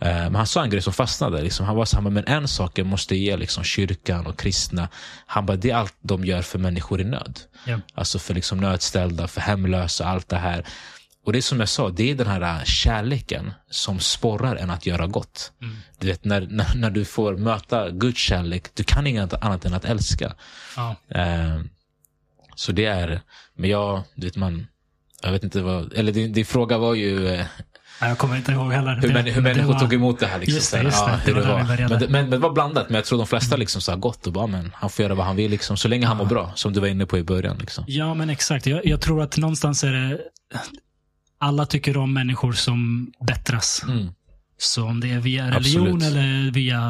Eh, men han sa en grej som fastnade. Liksom, han var så här, men en sak jag måste ge liksom, kyrkan och kristna. Han bara, det är allt de gör för människor i nöd. Ja. Alltså för liksom nödställda, för hemlösa, allt det här. Och det är som jag sa, det är den här äh, kärleken som sporrar en att göra gott. Du vet, när, när, när du får möta Guds kärlek, du kan inget annat än att älska. Ja. Eh, så det är, men jag, du vet man, jag vet inte vad, eller din, din fråga var ju eh, Jag kommer inte ihåg heller. hur, män, hur människor var- tog emot det här. Liksom, Just det, så här, just det. ja, Det hur var. Men, det- men, men det var blandat. Men jag tror de flesta liksom sa gott och bara, men han får göra vad han vill. Liksom, så länge han mår bra, som du var inne på i början. Liksom. Ja, men exakt. Jag, jag tror att någonstans är det... Alla tycker om människor som bättras. Mm. Så om det är via religion Absolut. eller via,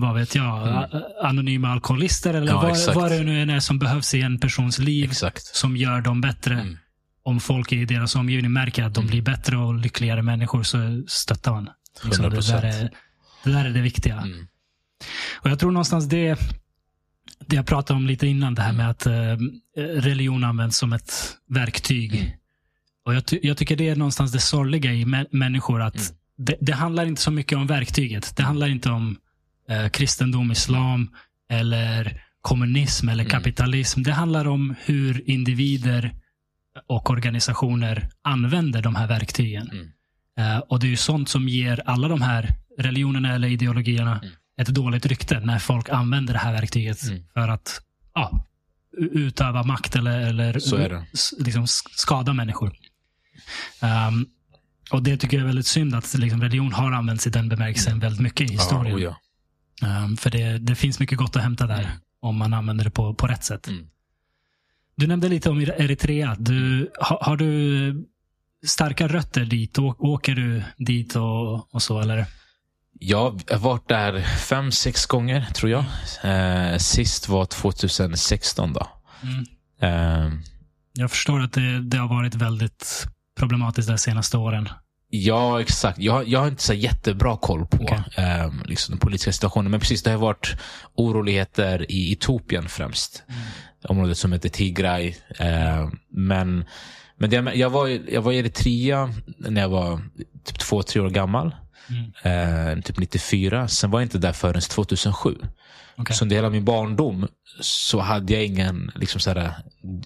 vad vet jag, a- anonyma alkoholister eller Ja, vad, vad det nu än är som behövs i en persons liv Exakt. som gör dem bättre. Mm. Om folk i deras omgivning märker att de blir bättre och lyckligare människor så stöttar man. Liksom, det, 100%. där är, det där är det viktiga. Mm. Och Jag tror någonstans det, det jag pratade om lite innan, det här med att eh, religion används som ett verktyg. Mm. Och jag, ty jag tycker det är någonstans det sorgliga i mä- människor. att Mm. det, det handlar inte så mycket om verktyget. Det handlar inte om eh, kristendom, islam eller kommunism eller Mm. kapitalism. Det handlar om hur individer och organisationer använder de här verktygen. Mm. Eh, och det är ju sånt som ger alla de här religionerna eller ideologierna Mm. ett dåligt rykte när folk använder det här verktyget Mm. för att ja, utöva makt eller, eller liksom skada människor. Ehm, och Det tycker jag är väldigt synd att liksom, religion har använts i den bemärkelsen väldigt mycket i historien. Mm. Ja, oh ja. Ehm, för det, det finns mycket gott att hämta där Mm. om man använder det på, på rätt sätt. Mm. Du nämnde lite om Eritrea. Du, har, har du starka rötter dit? Åker du dit och, och så? Eller? Jag har varit där fem, sex gånger tror jag. Eh, sist var 2016 då. Mm. Eh, Jag förstår att det, det har varit väldigt problematiskt de senaste åren. Ja, exakt. Jag, jag har inte så jättebra koll på Okej. eh, liksom den politiska situationen. Men precis, det har varit oroligheter i Etiopien främst. Området som heter Tigray. Eh, men men det, jag, var, i- jag var i Eritrea när jag var typ två, tre år gammal. Mm. Eh, typ 94. Sen var jag inte där förrän 2007. Okej. Så under hela min barndom så hade jag ingen liksom, så här,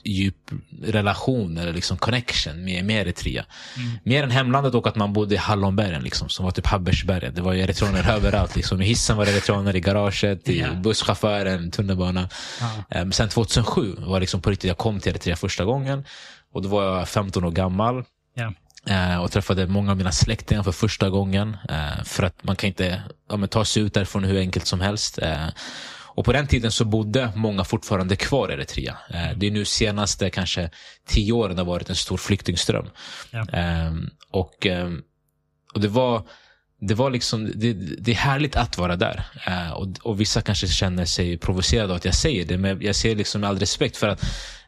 djup relation eller liksom, connection med, med Eritrea. Mm. Mer än hemlandet och att man bodde i Hallonbergen, liksom, som var typ Habbersbergen. Det var eritreaner överallt. Liksom. I hissen var det eritreaner, i garaget, i Ja. busschauffören, tunnelbana. Ja. Eh, sen 2007 var liksom på riktigt, jag kom till Eritrea första gången. Och då var jag 15 år gammal. Ja. Eh, och träffade många av mina släktingar för första gången. Eh, för att man kan inte ja, ta sig ut därifrån hur enkelt som helst. Eh, och på den tiden så bodde många fortfarande kvar i Eritrea. Det är nu senaste kanske tio åren det har varit en stor flyktingström. Ja. Eh, och, eh, och det var det var liksom, det, det är härligt att vara där. Eh, och, och vissa kanske känner sig provocerade av att jag säger det, men jag säger liksom med all respekt för att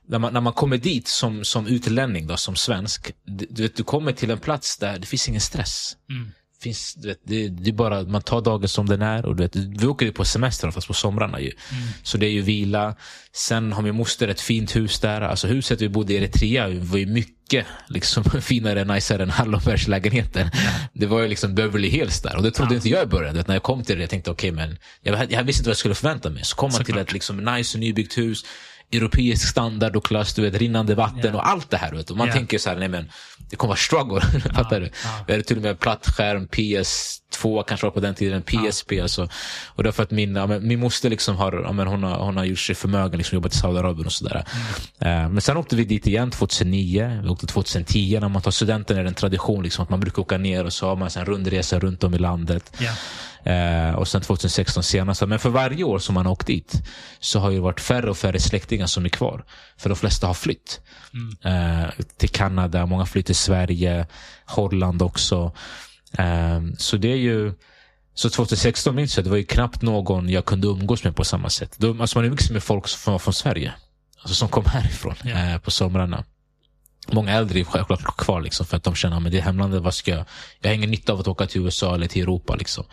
när man, när man kommer dit som, som utlänning, då, som svensk, du, du, vet, du kommer till en plats där det finns ingen stress. Mm. Finns, du vet, det, det är bara, man tar dagen som den är. Och du vet, vi åker ju på semester fast på somrarna. Ju. Så det är ju vila. Sen har min moster ett fint hus där. Alltså huset vi bodde i Eritrea var ju mycket liksom, finare najsare än Hallonbergslägenheten. Det var ju liksom Beverly Hills där. Och det trodde Ja. inte jag i början. Vet, när jag kom till det jag tänkte okej men jag, jag visste inte vad jag skulle förvänta mig. Så kom man till ett liksom, nice och nybyggt hus. Europeisk standard och klass, du vet, rinnande vatten Ja. och allt det här. Vet. Och man Ja. tänker så här, nej men det kommer vara struggle. Fattar du? ja. Vi hade till och med plattskärm, PS2 kanske var på den tiden, PSP. Alltså. Och det är för att min, ja, men, min moster liksom har, ja, men hon har, hon har gjort sig förmögen, liksom jobbat i Saudiarabien och sådär. Eh, men sen åkte vi dit igen 2009, vi åkte 2010. När man tar studenten är det en tradition liksom, att man brukar åka ner och så har man en rundresa runt om i landet. Ja. Eh, och sen 2016 senast. Men för varje år som man har åkt dit så har det varit färre och färre släktingar som är kvar. För de flesta har flytt. Eh, till Kanada, många flytt till Sverige, Holland också. Eh, så det är ju så 2016 minns jag, det var ju knappt någon jag kunde umgås med på samma sätt. Då, alltså man umgicks med folk som var från Sverige. Alltså som kom härifrån eh, på somrarna. Många äldre är självklart kvar liksom, för att de känner att det är hemlandet, vad ska jag... Jag har ingen nytta av att åka till USA eller till Europa. Liksom.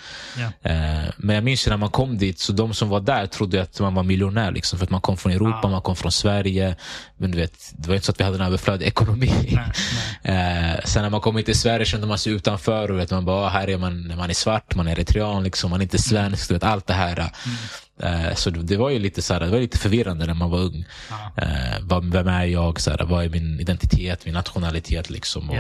Eh, men jag minns när man kom dit, så de som var där trodde att man var miljonär. Liksom, för att man kom från Europa, Ja. man kom från Sverige. Men du vet, det var inte så att vi hade en överflödig ekonomi. Nej, nej. Eh, sen när man kom hit till Sverige kände man sig utanför. Och vet, man bara, "Ah, här är man, man är svart, man är eritrean, liksom, man är inte svensk. Du vet, allt det här. Eh, så det, var ju lite, så här, det var lite förvirrande när man var ung. Ja. Eh, vem är jag? Så här, vad är min identitet, min nationalitet? Liksom, och,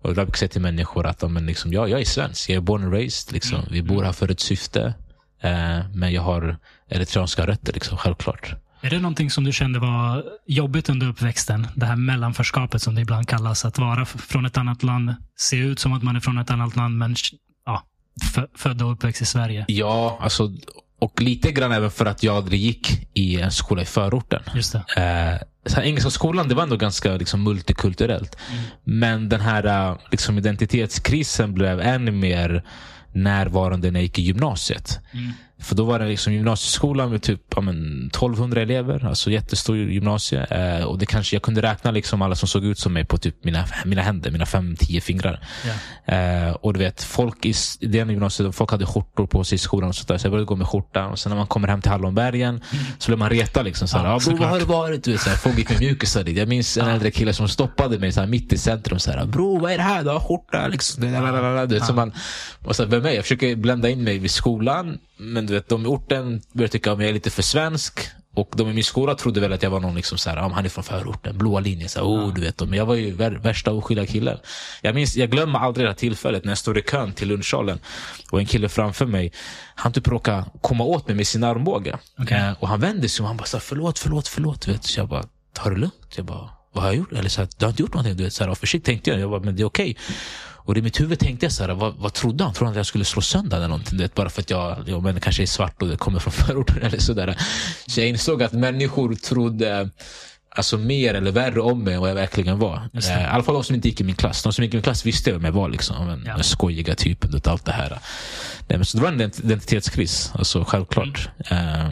och jag brukar säga till människor att men liksom, ja, jag är svensk, jag är born and raised. Liksom. Mm. Vi bor här för ett syfte. Eh, men jag har eritreanska rötter, liksom, självklart. Är det någonting som du kände var jobbigt under uppväxten? Det här mellanförskapet som det ibland kallas. Att vara från ett annat land, se ut som att man är från ett annat land, men ja, fö- född och uppväxt i Sverige. Ja, alltså, och lite grann även för att jag aldrig gick i en skola i förorten. Just det. Eh, Engelska skolan det var ändå ganska liksom, multikulturellt. Men den här eh, liksom, identitetskrisen blev ännu mer närvarande när jag gick i gymnasiet. Mm. För då var det liksom gymnasieskolan med typ ja, men, 1200 elever. Alltså jättestor gymnasie. Eh, och det kanske, jag kunde räkna liksom alla som såg ut som mig på typ mina, mina händer, mina fem, tio fingrar. Ja. Eh, och du vet, folk i, i den gymnasiet, folk hade skjortor på sig i skolan. Och sånt där, så jag började gå med skjorta. Och sen när man kommer hem till Hallonbergen så blev man reta. Liksom, såhär, Ja, ja, bro, vad har det varit? Du vet, såhär, folk gick med mjukisar dit. Jag minns en äldre kille som stoppade mig såhär, mitt i centrum. Såhär, bro, vad är det här? Du har skjorta. Liksom. Du vet, så man, och så, vem är jag? Jag försöker blända in mig vid skolan. Men du vet, de i orten började tycka att jag är lite för svensk. Och de i min skola trodde väl att jag var någon liksom såhär, ah, han är från förorten, blåa linjen. Så oh, du vet, men jag var ju vär, värsta oskyldiga killen. Jag, minns, jag glömmer aldrig det här tillfället när jag står i kön till lunchsalen. Och en kille framför mig, han typ råkade komma åt mig med sin armbåge. Okej. Eh, och han vände sig och han bara, så här, förlåt, förlåt, förlåt. Vet. Så jag bara, ta det lugnt. Jag bara, vad har jag gjort? Eller så här, du har inte gjort någonting. Du vet, så här, försiktigt tänkte jag. Jag bara, men det är okej. Och i mitt huvud tänkte jag så här, vad, vad trodde han? Trodde han att jag skulle slå sönder eller någonting? Vet, bara för att jag, jag men, kanske är svart och det kommer från förorten eller sådär. Så jag insåg att människor trodde alltså mer eller värre om mig än vad jag verkligen var. Eh, I alla fall de som inte gick i min klass. De som gick i min klass visste vem jag var. Liksom. Den Ja. skojiga typen. vet, Allt det här. Nej, men så det var en ident- identitetskris. Alltså, självklart. Eh,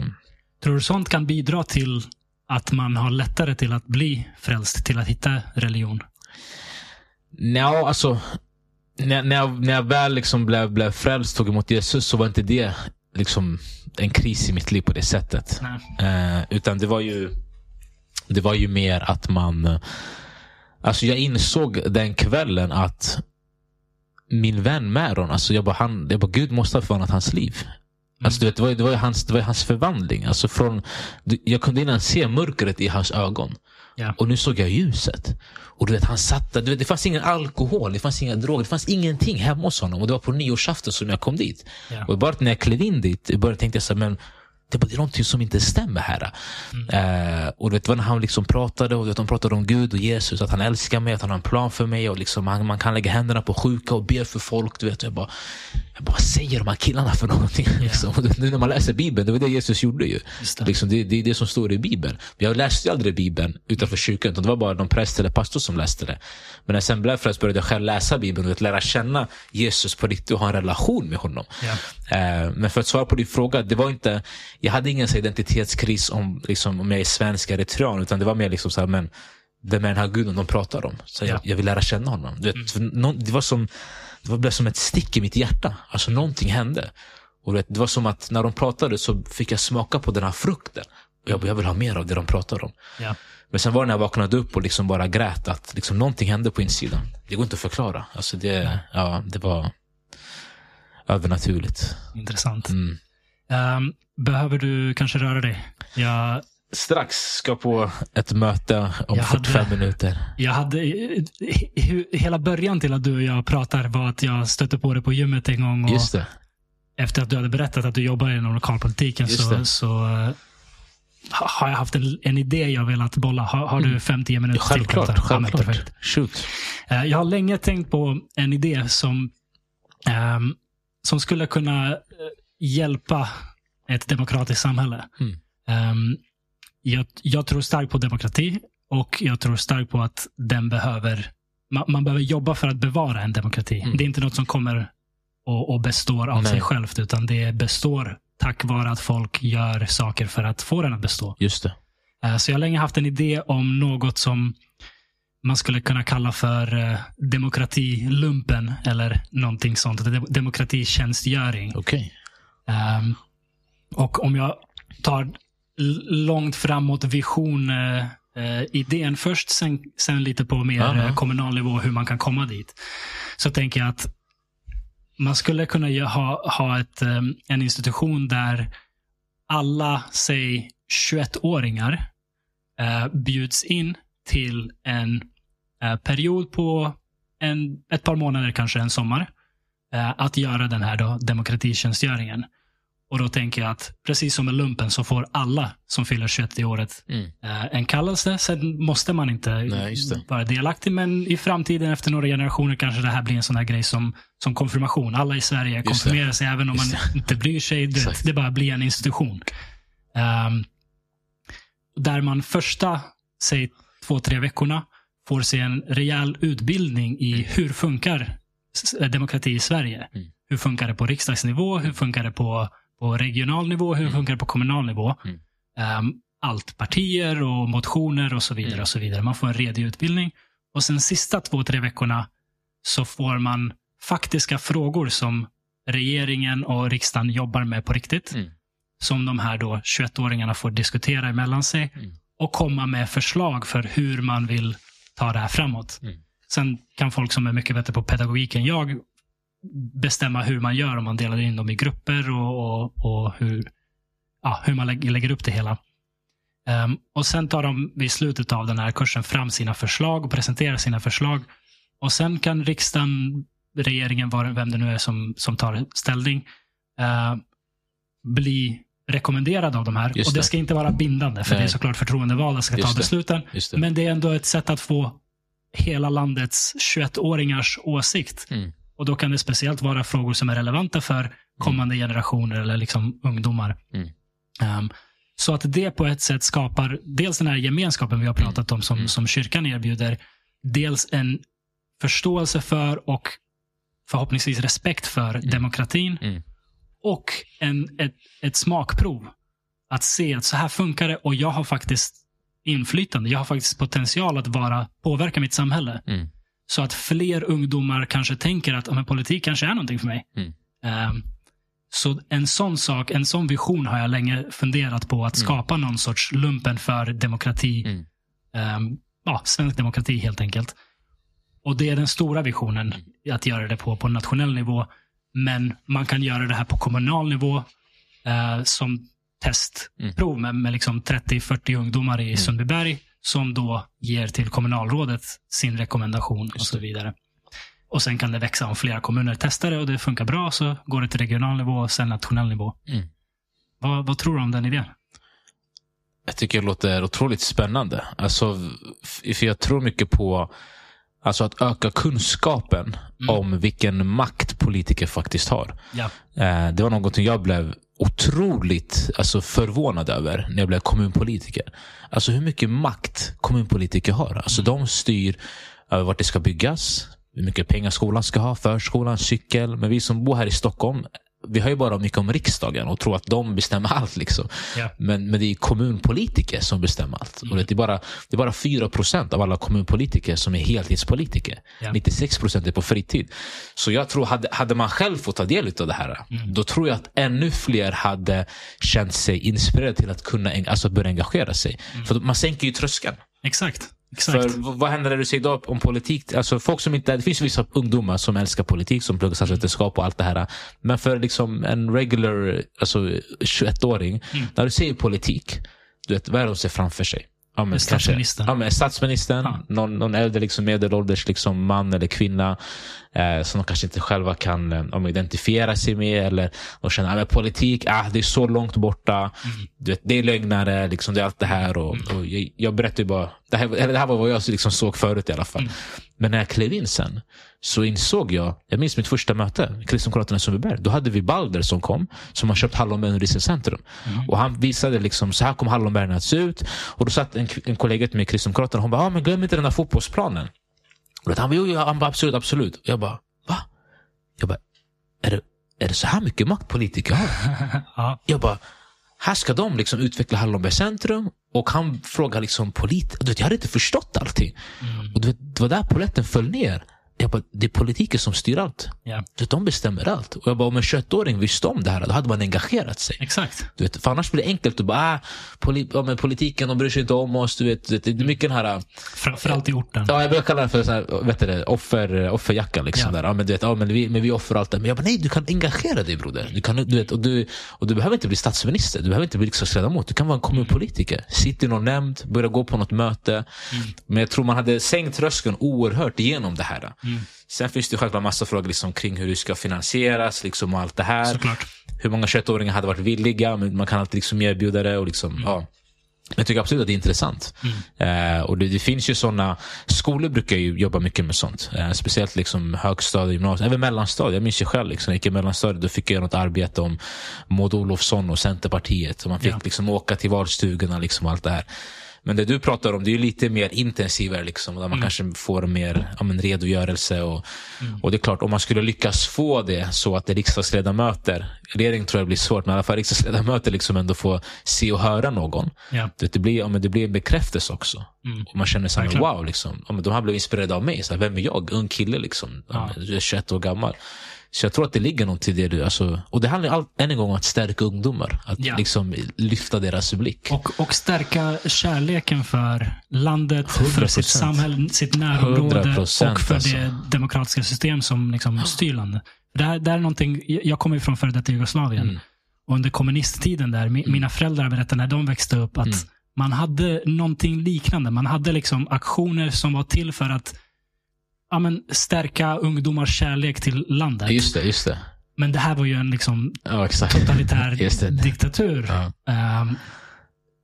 Tror du sånt kan bidra till att man har lättare till att bli frälst, till att hitta religion? Nja, alltså. När, när, jag, när jag väl liksom blev, blev frälst tog emot Jesus så var inte det liksom en kris i mitt liv på det sättet. Nej. Eh, utan det var ju Det var ju mer att man Alltså jag insåg den kvällen att Min vän Märon, alltså jag bara, han, jag bara Gud måste ha förvandlat hans liv. Alltså, du vet, det, var, det, var hans, det var hans förvandling. Alltså från, jag kunde innan se mörkret i hans ögon. Ja. Och nu såg jag ljuset. Och du vet, han satt där. Du vet, det fanns ingen alkohol, det fanns inga droger, det fanns ingenting hemma hos honom. Och det var på nyårsafton som jag kom dit. Ja. Och bara när jag klev in dit, i början tänkte jag så här, men det är någonting som inte stämmer här. Eh, och du vet, när han liksom pratade och vet, de pratade om Gud och Jesus, att han älskar mig, att han har en plan för mig. och liksom, man, man kan lägga händerna på sjuka och be för folk. Du vet, jag bara, vad säger de här killarna för någonting? Liksom. Och nu när man läser Bibeln, det var det Jesus gjorde ju. Det. Liksom, det, det är det som står i Bibeln. Jag läste ju aldrig Bibeln utanför kyrkan, utan det var bara någon präst eller pastor som läste det. Men när jag sen blev frälst började jag själv läsa Bibeln och lära känna Jesus på riktigt och ha en relation med honom. Eh, Men för att svara på din fråga, det var inte, jag hade ingen så identitetskris om, liksom, om jag är svensk eller eritrean, utan det var mer liksom så här, men vem är den här guden de pratar om? Så jag, Ja. jag vill lära känna honom. Du vet, för någon, det var som det blev som ett stick i mitt hjärta. Alltså någonting hände. Och det var som att när de pratade så fick jag smaka på den här frukten. Och jag, jag vill ha mer av det de pratar om. Ja. Men sen var det när jag vaknade upp och liksom bara grät att liksom någonting hände på insidan. Det går inte att förklara. Alltså det, ja, det var övernaturligt. Intressant. Mm. Ehm, behöver du kanske röra dig? Jag, Strax ska på ett möte om Jag hade- 45 minuter. jag hade, he- he- hela början till att du och jag pratar var att jag stötte på dig på gymmet en gång. Och Just det. Efter att du hade berättat att du jobbar inom lokalpolitiken Just så, det. så eh, ha- har jag haft en, en idé jag velat bolla. Har, har du 5-10 Ja, minuter till? självklart. Men självklart. perfekt. Shoot. Eh, Jag har länge tänkt på en idé som, ehm, som skulle kunna eh, hjälpa ett demokratiskt samhälle. Mm. Ehm, jag, jag tror starkt på demokrati och jag tror starkt på att den behöver man, man behöver jobba för att bevara en demokrati. Mm. Det är inte något som kommer och, och består av Nej. sig självt, utan det består tack vare att folk gör saker för att få den att bestå. Just det. Eh, Så jag har länge haft en idé om något som man skulle kunna kalla för eh, demokratilumpen eller någonting sånt. Dem- Demokratitjänstgöring. Okej. Ehm, och om jag tar långt framåt vision eh, eh, idén först, sen, sen lite på mer Aha. eh, kommunal nivå hur man kan komma dit. Så tänker jag att man skulle kunna ha, ha ett, eh, en institution där alla, säg 21-åringar eh, bjuds in till en eh, period på en, ett par månader, kanske en sommar, eh, att göra den här då, demokratitjänstgöringen. Och då tänker jag att precis som med lumpen så får alla som fyller 21 i året Mm. eh, en kallelse. Sen måste man inte Nej, det. vara delaktig, men i framtiden efter några generationer kanske det här blir en sån här grej som, som konfirmation. Alla i Sverige konfirmerar sig även om Just man inte bryr sig. Det, det bara blir en institution. Ehm, där man första, säg två, tre veckorna får se en rejäl utbildning i hur funkar s- demokrati i Sverige. Mm. hur funkar det på riksdagsnivå? Hur funkar det på, på regional nivå? Hur funkar det på kommunal nivå? Mm. Um, allt partier och motioner och så vidare. Mm. och så vidare. Man får en redig utbildning. Och sen sista två, tre veckorna så får man faktiska frågor som regeringen och riksdagen jobbar med på riktigt. Mm. Som de här då 21-åringarna får diskutera emellan sig Mm. och komma med förslag för hur man vill ta det här framåt. Mm. Sen kan folk som är mycket bättre på pedagogik än jag bestämma hur man gör om man delar in dem i grupper och, och, och hur, ja, hur man lägger, lägger upp det hela. Ehm, och Sen tar de vid slutet av den här kursen fram sina förslag och presenterar sina förslag. Och Sen kan riksdagen, regeringen, var- vem det nu är som, som tar ställning, eh, bli rekommenderad av de här. Just och det det. ska inte vara bindande, för Nej. det är såklart förtroendevalda som ska ta besluten. Det. Men det är ändå ett sätt att få hela landets 21-åringars åsikt. Mm. Och då kan det speciellt vara frågor som är relevanta för kommande generationer eller liksom ungdomar. Mm. Um, så att det på ett sätt skapar dels den här gemenskapen vi har pratat om som, Mm. som kyrkan erbjuder. Dels en förståelse för och förhoppningsvis respekt för demokratin. Mm. Och en, ett, ett smakprov. Att se att så här funkar det och jag har faktiskt inflytande. Jag har faktiskt potential att vara, påverka mitt samhälle. Mm. Så att fler ungdomar kanske tänker att men politik kanske är någonting för mig. Mm. Ehm, så en sån sak, en sån vision har jag länge funderat på. Att skapa någon sorts lumpen för demokrati. Mm. Ehm, ja, svensk demokrati helt enkelt. Och det är den stora visionen. Att göra det på, på nationell nivå. Men man kan göra det här på kommunal nivå. eh, som testprov med, med liksom 30-40 ungdomar i Sundbyberg. Som då ger till kommunalrådet sin rekommendation och så vidare. Och sen kan det växa om flera kommuner testar det och det funkar bra så går det till regional nivå och sen nationell nivå. Mm. Vad, vad tror du om den idén? Jag tycker det låter otroligt spännande. Alltså, för jag tror mycket på alltså att öka kunskapen Mm. om vilken makt politiker faktiskt har. Ja. Eh, Det var någonting jag blev otroligt alltså, förvånad över när jag blev kommunpolitiker. Alltså hur mycket makt kommunpolitiker har. Alltså de styr över vart det ska byggas, hur mycket pengar skolan ska ha, förskolan, cykel. Men vi som bor här i Stockholm, vi har ju bara mycket om riksdagen och tror att de bestämmer allt. Liksom. Ja. Men, men det är kommunpolitiker som bestämmer allt. Och det, är bara, det är bara 4 procent av alla kommunpolitiker som är heltidspolitiker. Ja. 96 procent är på fritid. Så jag tror, hade, hade man själv fått ta del av det här, då tror jag att ännu fler hade känt sig inspirerade till att kunna alltså börja engagera sig. För man sänker ju tröskeln. Exakt. Exakt. För vad händer när du säger idag om politik? Alltså folk som inte, det finns vissa ungdomar som älskar politik, som pluggar statsvetenskap och allt det här. Men för liksom en regular alltså 21-åring, när du säger politik, du vet, vad är det de ser framför sig? Ja, men kanske- Statsministern. Ja, men statsministern, Ja. någon, någon äldre liksom medelålders liksom man eller kvinna eh, som de kanske inte själva kan eh, om, identifiera sig med. Eller de känner att politik, ah, det är så långt borta. Du vet, det är lögnare, liksom, det är allt det här. Och, och jag, jag berättar bara, det här, eller det här var vad jag liksom såg förut i alla fall. Men när jag klev in sen så insåg jag, jag minns mitt första möte Kristdemokraterna i Sundbyberg. Då hade vi Balder som kom, som har köpt hallonbär under centrum. Och han visade liksom, så här kommer hallonbären att se ut. Och då satt en, en kollega till mig i Kristdemokraterna och hon bara, ah, men glöm inte den här fotbollsplanen. Och han jo, han bara, absolut, absolut. Jag bara, va? Jag bara, är det, är det så här mycket makt politiker har? ja. Jag bara, här ska de liksom utveckla Hallonberg centrum och han frågar liksom polit... Du vet, jag hade inte förstått allting. Och du vet, det var där polletten föll ner. Jag bara, det är politiken som styr allt. vet, de bestämmer allt. Och jag bara, om en 21-åring visste om det här, då hade man engagerat sig. Exakt. Du vet, för annars blir det enkelt att bara, ah, poli ja, men politiken de bryr sig inte om oss. Du vet, det är mycket den här... Framförallt i orten. Ja, jag brukar kalla det för så här, vet du, offer, offerjacka. Liksom, Ja. där. Ja, men du vet, ja, men vi, men vi offrar allt det. Men jag bara, nej, du kan engagera dig broder. Du, kan, du, vet, och du, och du behöver inte bli statsminister, du behöver inte bli riksdagsledamot. Du kan vara en kommunpolitiker. Sitt i någon nämnd, börja gå på något möte. Men jag tror man hade sänkt tröskeln oerhört genom det här. Sen finns det självklart massa frågor liksom, kring hur det ska finansieras liksom, och allt det här. Såklart. Hur många 21-åringar hade varit villiga, men man kan alltid liksom erbjuda det. Och liksom, ja. Jag tycker absolut att det är intressant. Eh, och det, det finns ju såna skolor brukar ju jobba mycket med sånt. Eh, speciellt liksom högstadie, gymnasium, även mellanstadiet. Jag minns ju själv, liksom, när jag gick i mellanstadiet, då fick jag något arbete om Maud Olofsson och Centerpartiet. Och man fick Ja. liksom åka till valstugorna liksom, och allt det här. Men det du pratar om det är lite mer intensivare. Liksom, där man Mm. kanske får mer ja, men, redogörelse. Och, Mm. och det är klart, om man skulle lyckas få det så att det riksdagsledamöter, regering tror jag blir svårt, men i alla fall riksdagsledamöter liksom ändå får se och höra någon. Ja. Det, det, blir, ja, men det blir en bekräftelse också. Mm. Och man känner så här, wow, liksom, ja, men de här blev inspirerade av mig. Så här, vem är jag? Ung kille, liksom. Ja. Ja. Jag är 21 år gammal. Så jag tror att det ligger något i det du... Alltså, och det handlar all, än en gång om att stärka ungdomar. Att Ja. liksom lyfta deras blick. Och, och stärka kärleken för landet, för 100%. sitt samhälle, sitt närområde 100% och för alltså. det demokratiska system som liksom styr landet. Det här, det här är någonting, jag kommer från före detta Jugoslavien. Mm. Och under kommunisttiden där, mi, mina föräldrar berättade när de växte upp att Mm. man hade någonting liknande. Man hade liksom aktioner som var till för att ja, men, stärka ungdomars kärlek till landet. Just det, just det. Men det här var ju en liksom Ja, totalitär diktatur. Ja. Ehm,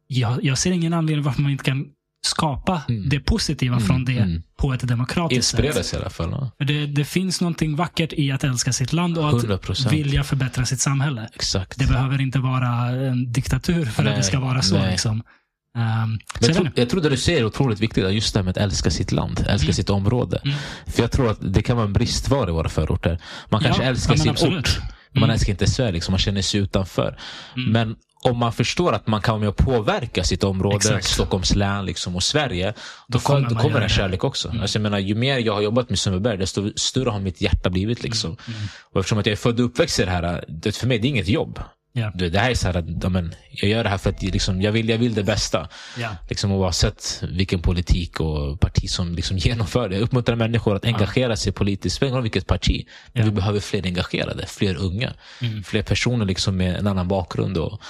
jag, jag ser ingen anledning varför man inte kan skapa Mm. det positiva Mm, från det mm. på ett demokratiskt sätt. Inspireras i alla fall. Ja. Det, det finns någonting vackert i att älska sitt land och att 100%. vilja förbättra sitt samhälle. Exakt. Det behöver inte vara en diktatur för att Nej, det ska vara så. Liksom. Men jag inte. jag tror det du säger är otroligt viktigt, just det här med att älska sitt land, älska Mm. sitt område. Mm. För jag tror att det kan vara en bristvara i våra förorter. Man kanske Ja, älskar ja, sin absolut. ort, men man Mm. älskar inte Sverige, liksom, man känner sig utanför. Mm. Men om man förstår att man kan vara med och påverka sitt område, Exakt. Stockholms län liksom, och Sverige, då, Då kommer, då kommer göra en det. kärlek också. Mm. Alltså, jag menar, ju mer jag har jobbat med Sundbyberg, desto större har mitt hjärta blivit. Liksom. Mm. Och eftersom att jag är född och uppväxt i det här, det, för mig det är inget jobb. Ja. Det, det här är så här, att, ja, men, jag gör det här för att liksom, jag, vill, jag vill det bästa. Ja. Liksom oavsett vilken politik och parti som liksom genomför det. Jag uppmuntrar människor att engagera sig politiskt, spelar vilket parti. Men Ja. vi behöver fler engagerade, fler unga. Mm. Fler personer liksom med en annan bakgrund. Och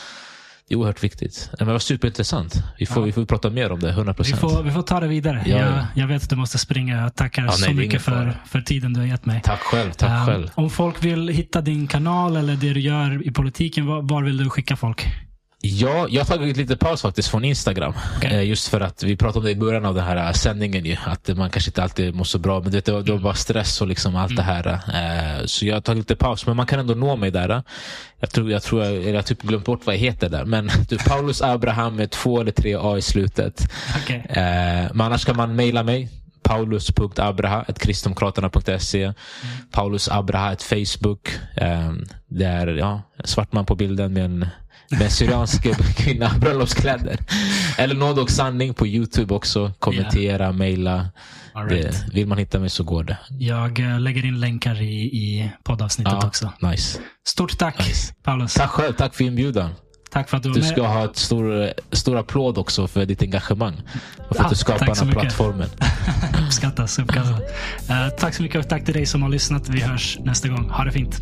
det är oerhört viktigt. Men det var superintressant. Vi får, Ja. vi får prata mer om det, 100 Vi, procent. får, vi får ta det vidare. Ja, jag, ja. jag vet att du måste springa. Jag tackar Ja, så mycket för, för tiden du har gett mig. Tack själv, tack Ehm, själv. Om folk vill hitta din kanal eller det du gör i politiken, var, var vill du skicka folk? Ja, jag har tagit lite paus faktiskt från Instagram. Okej. Eh, Just för att vi pratade om det i början av den här eh, sändningen. Ju, att man kanske inte alltid mår så bra. Men det, var, det var bara stress och liksom allt det här. Eh, Så jag har tagit lite paus. Men man kan ändå nå mig där. Jag tror jag, tror jag, jag har typ glömt bort vad jag heter där. Men du, Paulus Abraham med två eller tre A i slutet. Eh, men annars kan man mejla mig. paulus.abraha.kristdemokraterna.se Paulus Abraha, ett Facebook. Det är ja, svart man på bilden med en, med syriansk kvinna bröllopskläder. Eller Nåd och sanning på Youtube också. Kommentera, mejla. All right. Vill man hitta mig så går det. Jag eh, lägger in länkar i, i poddavsnittet Ja, också. nice. Stort tack, Nice. Paulus. Tack själv, tack för inbjudan. Tack för att du var Du med. ska ha ett stor, stor applåd också för ditt engagemang. Och för Ah, att du skapar tack den här mycket. plattformen. Uppskattas. uppskattas. Eh, tack så mycket och tack till dig som har lyssnat. Vi hörs nästa gång. Ha det fint.